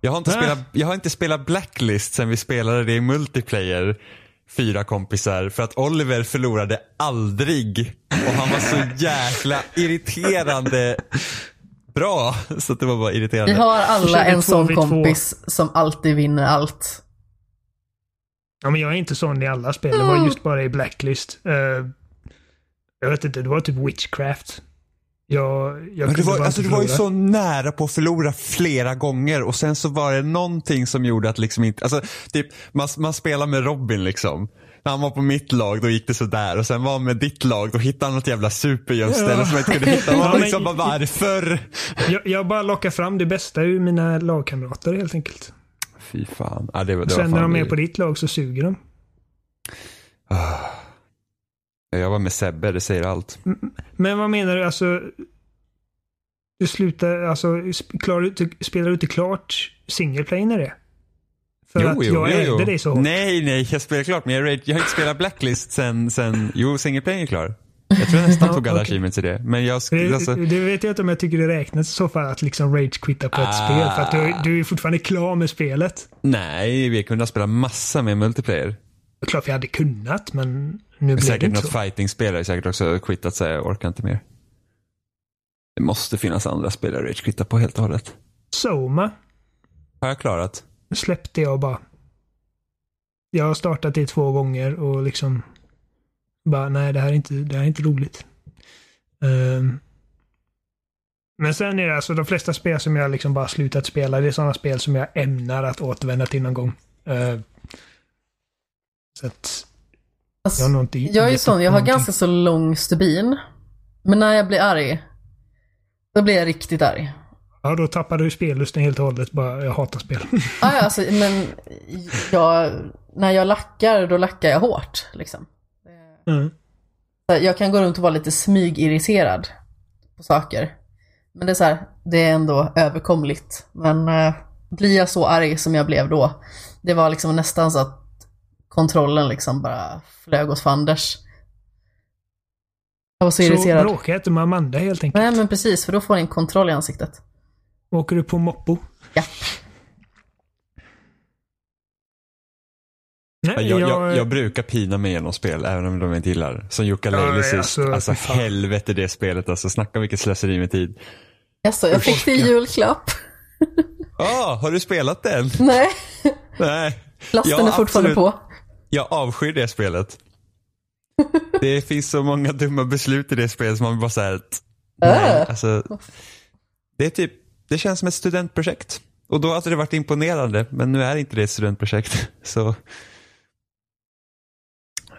Jag har inte, Nä. spelat, jag har inte spelat Blacklist sen vi spelade det i multiplayer, fyra kompisar, för att Oliver förlorade aldrig. Och han var så jäkla irriterande (laughs) bra. (laughs) Så det var bara irriterande. Vi har alla en sån 2v2. kompis som alltid vinner allt. Ja, men jag är inte sån i alla spel. Det var just bara i Blacklist. Eh, jag vet inte, det var typ witchcraft. Jag, jag Men du kunde var, bara alltså, inte du var ju så nära på att förlora flera gånger och sen så var det någonting som gjorde att liksom inte, alltså typ man, man spelar med Robin liksom. När han var på mitt lag då gick det sådär och sen var han med ditt lag då hittade han något jävla supergömställe Ja. som jag inte kunde hitta. Man Ja, liksom bara varför? (laughs) Jag, jag bara lockar fram det bästa ur mina lagkamrater helt enkelt. Fy fan. Ja, det, var- det Sen när de är det- på ditt lag så suger de. Ah. Jag var med Sebbe, det säger allt. Men vad menar du? Alltså... Du slutar, alltså, inte- spelar du inte klart single play när det är? För att jag ägde dig så hårt. Nej, nej, jag spelar klart men jag, rage- jag har inte spelat Blacklist sen, sen jo, single player är klar. Jag tror jag nästan Ja, (laughs) tog alla okej. achievements i det. Men jag, Det, alltså, det vet jag inte om jag tycker det räknas i så fall att liksom rage-quitta på ett Ah. spel. För att du, du är fortfarande klar med spelet. nej, vi kunde spela massa med multiplayer. Klart vi hade kunnat, men nu blev det Säkert inte något så. fighting-spel har säkert också quittat så jag orkar inte mer. Det måste finnas andra spel jag rage-quittar på helt och hållet. Soma Har jag klarat? Släppte jag bara. Jag har startat det två gånger och liksom bara, nej det här är inte, det här är inte roligt. Ehm, men sen är det alltså de flesta spel som jag liksom bara slutat spela, det är sådana spel som jag ämnar att återvända till någon gång. Ehm, så att Alltså, jag har inte jag är sån, jag har någonting. ganska så lång stubin. Men när jag blir arg, då blir jag riktigt arg. Ja, då tappar du spellusten helt och hållet. Bara, jag hatar spel. (laughs) Ja, ja, alltså, men jag, när jag lackar, då lackar jag hårt. Liksom. Mm. Så Jag kan gå runt och vara lite smygirriterad på saker. Men det är så här, det är ändå överkomligt. Men eh, blir jag så arg som jag blev då, det var liksom nästan så att kontrollen liksom bara flög åt fanders. Jag var så, Så irriterad. bråka inte med Amanda helt enkelt. Nej men precis, för då får ni en kontroll i ansiktet. Åker du på moppo? Ja. Nej, Jag, jag, jag brukar pina mig igenom spel även om de inte gillar. Som Yooka-Laylee Ja, sist. alltså, Alltså, helvete det spelet alltså. Snacka vilket slöseri med tid. Jaså, jag fick det i julklapp. Ah, har du spelat den? Nej, Nej. lasten Ja, är fortfarande absolut. på. Jag avskyr det spelet. Det finns så många dumma beslut i det spelet som man bara såhär, nej, Äh. alltså. Det är typ, det känns som ett studentprojekt. Och då hade det varit imponerande, men nu är inte det ett studentprojekt. (laughs) Så.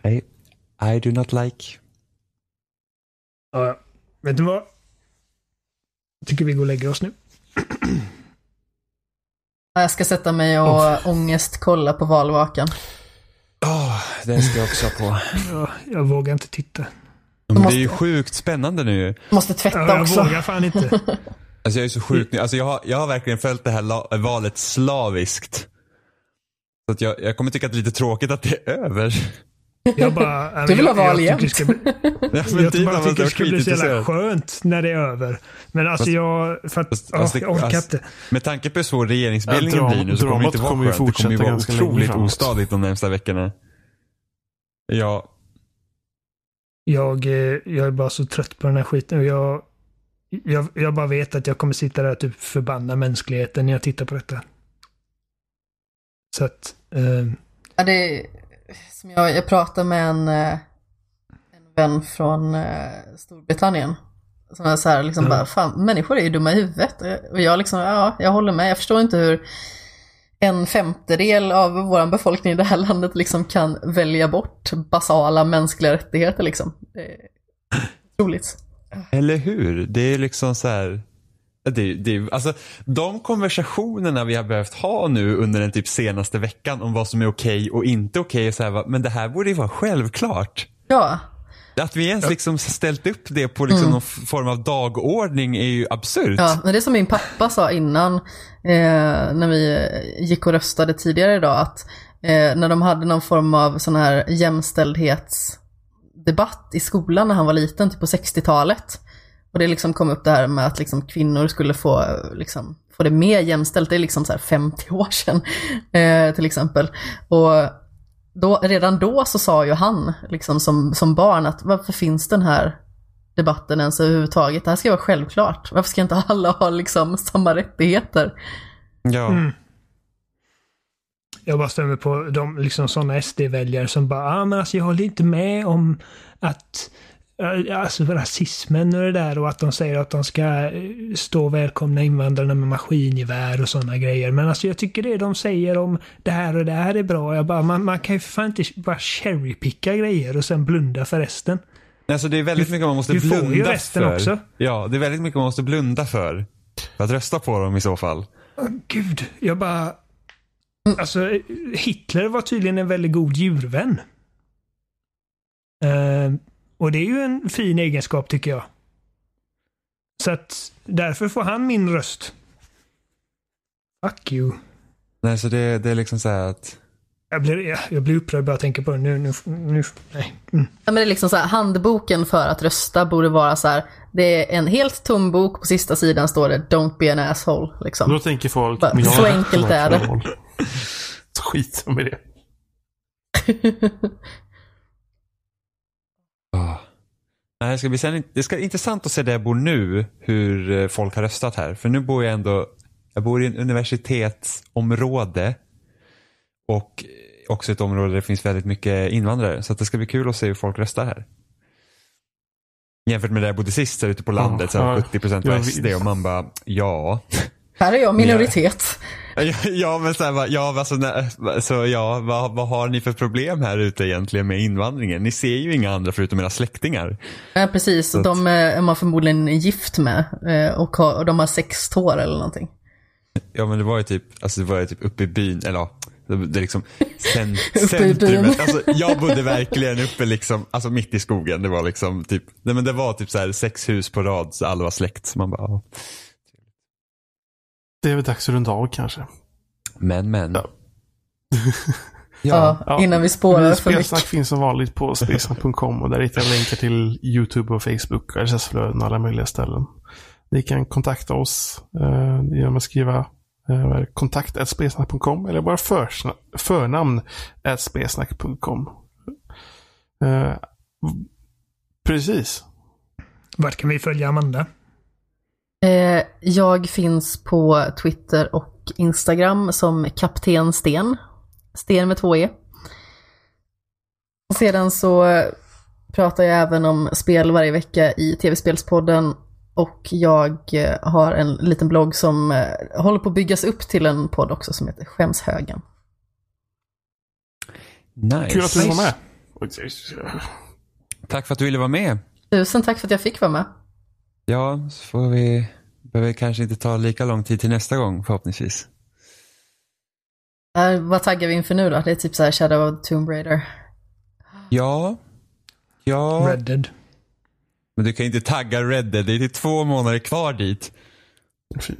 Nej. I do not like. Ja, ja. vet du vad? Jag tycker vi går och lägger oss nu. (clears throat) Jag ska sätta mig och ångest kolla på valvakan. Oh, det ska jag också på. Ja, jag vågar inte titta. Men det är ju sjukt spännande nu. Måste tvätta Ja, jag också. vågar fan inte. (laughs) Alltså jag är så sjuk nu. Alltså jag har, jag har verkligen följt det här valet slaviskt. Så att jag, jag kommer tycka att det är lite tråkigt att det är över. (laughs) Jag bara, Du vill men ha val jag, jag tycker det ska bli- (laughs) Ja, Jag typ, man tycker det ska bli så jävla skönt när det är över. Men alltså Fast- jag, för att, fast- det- jag orkar inte. Med tanke på hur svår regeringsbildningen Ja, dram- blir nu så kommer det inte vara kommer skönt. Det kommer ju vara otroligt ostadigt de närmsta veckorna. Ja, Jag, eh, jag är bara så trött på den här skiten. Och jag, jag, jag bara vet att jag kommer sitta där och typ förbanna mänskligheten när jag tittar på detta. Så att, eh, Ja, det är, som jag, jag pratade med en, eh, en vän från eh, Storbritannien. Som är så här liksom Ja. bara, fan människor är ju dumma i huvudet. Och jag liksom, ja, jag håller med. Jag förstår inte hur en femtedel av vår befolkning i det här landet liksom kan välja bort basala mänskliga rättigheter liksom. Det är otroligt. Eller hur? Det är liksom så här. Det, det, alltså, de konversationerna vi har behövt ha nu under den typ senaste veckan om vad som är okej och inte okej. så här, men det här borde ju vara självklart. Ja, Att vi ens liksom ställt upp det på liksom någon f- form av dagordning är ju absurt. Ja, men det är som min pappa sa innan, eh, när vi gick och röstade tidigare idag, att eh, när de hade någon form av sån här jämställdhetsdebatt i skolan när han var liten, typ på 60-talet, och det liksom kom upp det här med att liksom kvinnor skulle få, liksom, få det mer jämställt, det är liksom så här 50 år sedan (laughs) eh, till exempel. Och då, redan då så sa ju han, liksom som, som barn, att varför finns den här debatten ens överhuvudtaget. Det här ska vara självklart. Varför ska inte alla ha liksom samma rättigheter? Ja. Mm. Jag bara stämmer på de liksom sådana SD-väljare som bara, ah, men alltså jag håller inte med om att eh, Alltså rasismen och det där och att de säger att de ska eh, stå och välkomna invandrarna med maskingevär och sådana grejer. Men alltså jag tycker det de säger om det här och det här är bra. Jag bara, man, man kan ju för fan inte bara cherrypicka grejer och sen blunda för resten. Alltså det är väldigt mycket man måste du får ju blunda resten för. också. Ja, det är väldigt mycket man måste blunda för. För att rösta på dem i så fall. Åh, Gud, jag bara... Alltså, Hitler var tydligen en väldigt god djurvän. Eh, och det är ju en fin egenskap tycker jag. Så att därför får han min röst. Fuck you. Nej, så det, det är liksom så här att... Jag blir, jag, jag blir upprörd bara jag tänker på det. Nu, nu, nu, nej. Mm. Ja, men det är liksom så här, handboken för att rösta borde vara så här, det är en helt tom bok, på sista sidan står det “Don't be an asshole”. Liksom. Då tänker folk, Bara, så enkelt är det. Så (laughs) skit med det. (laughs) Ah. Det ska bli sen, det ska bli intressant att se där jag bor nu, hur eh, folk har röstat här. För nu bor jag ändå, jag bor i en universitetsområde och också ett område där det finns väldigt mycket invandrare. Så det ska bli kul att se hur folk röstar här. Jämfört med där jag bodde sist, så här ute på landet, så här ja. 70% Jag var SD och man bara, ja. Här är jag minoritet. (laughs) Ja, men så här, va- ja, alltså, så ja, vad, vad har ni för problem här ute egentligen med invandringen? Ni ser ju inga andra förutom era släktingar. Ja, precis. att- De eh, är man förmodligen gift med eh, och, har, och de har sex tår eller någonting. Ja men det var ju typ, alltså det var ju typ uppe i byn, eller ja, det, är liksom cent, (laughs) centrumet. Alltså, jag bodde verkligen uppe liksom, alltså mitt i skogen. Det var liksom typ, nej men det var typ så här sex hus på rad så alla var släkt. Så man bara, ja. Det är väl dags att runda av kanske. Men men. Ja. (laughs) Ja, Ja. innan vi spårar för Spelsnack mycket. finns som vanligt på spelsnack.com och där hittar jag länkar till YouTube och Facebook och RSS-flöden och alla möjliga ställen. Ni kan kontakta oss eh, genom att skriva eh, kontakt spelsnack.com eller bara förnamn spelsnack.com. Eh, precis. Vart kan vi följa Amanda? Eh, jag finns på Twitter och Instagram som Kapten Sten. Sten med två E. Och sedan så pratar jag även om spel varje vecka i TV-spelspodden. Och jag eh, har en liten blogg som eh, håller på att byggas upp till en podd också som heter Skämshögen. Nice. Kul att du var med. Tack för att du ville vara med. Tusen tack för att jag fick vara med. Ja, så får vi, behöver kanske inte ta lika lång tid till nästa gång förhoppningsvis. Uh, vad taggar vi inför nu då? Det är typ så här Shadow of Tomb Raider. Ja. Ja. Red Dead. Men du kan ju inte tagga Red Dead. Det är typ två månader kvar dit.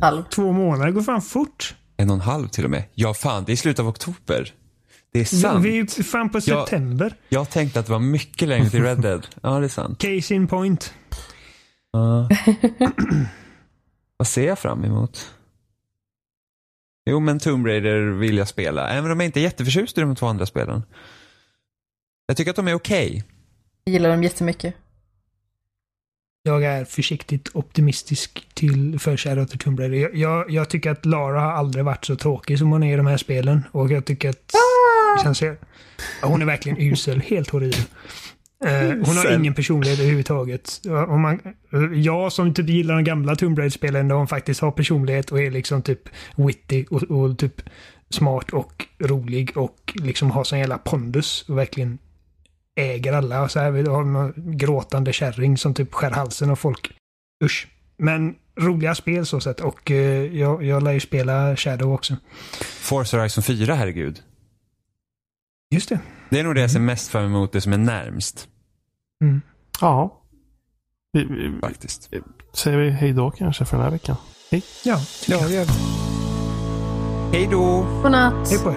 Halv. Två månader går fan fort. En och en halv till och med. Ja, fan. Det är slutet av oktober. Det är sant. vi är fan på september. Jag tänkte att det var mycket längre till Red Dead. Ja, det är sant. Case in point. (clears throat) Vad ser jag fram emot? Jo, men Tomb Raider vill jag spela. Även om jag inte är jätteförtjust i de två andra spelen. Jag tycker att de är okej. Jag gillar dem jättemycket. Jag är försiktigt optimistisk till för Shadow of Tomb Raider. Jag, jag, jag tycker att Lara har aldrig varit så tråkig som hon är i de här spelen. Och jag tycker att... Det känns, ja, hon är verkligen usel. Helt horribel. Eh, hon har Sen- ingen personlighet överhuvudtaget. Om man, jag som typ gillar de gamla Tomb Raider-spelen där hon faktiskt har personlighet och är liksom typ witty och, och typ smart och rolig och liksom har sån jävla pondus och verkligen äger alla. Och så här, vi har någon gråtande kärring som typ skär halsen av folk. Usch. Men roliga spel så sett och eh, jag, jag lär ju spela Shadow också. Forza Horizon 4, herregud. Just det. Det är nog det jag ser mest fram emot, det som är närmst. Mm. Ja. Vi, vi, Faktiskt. säger vi hej då kanske för den här veckan. Hej. Ja, Ja, det gör vi. Hej då! Godnatt! hej på er.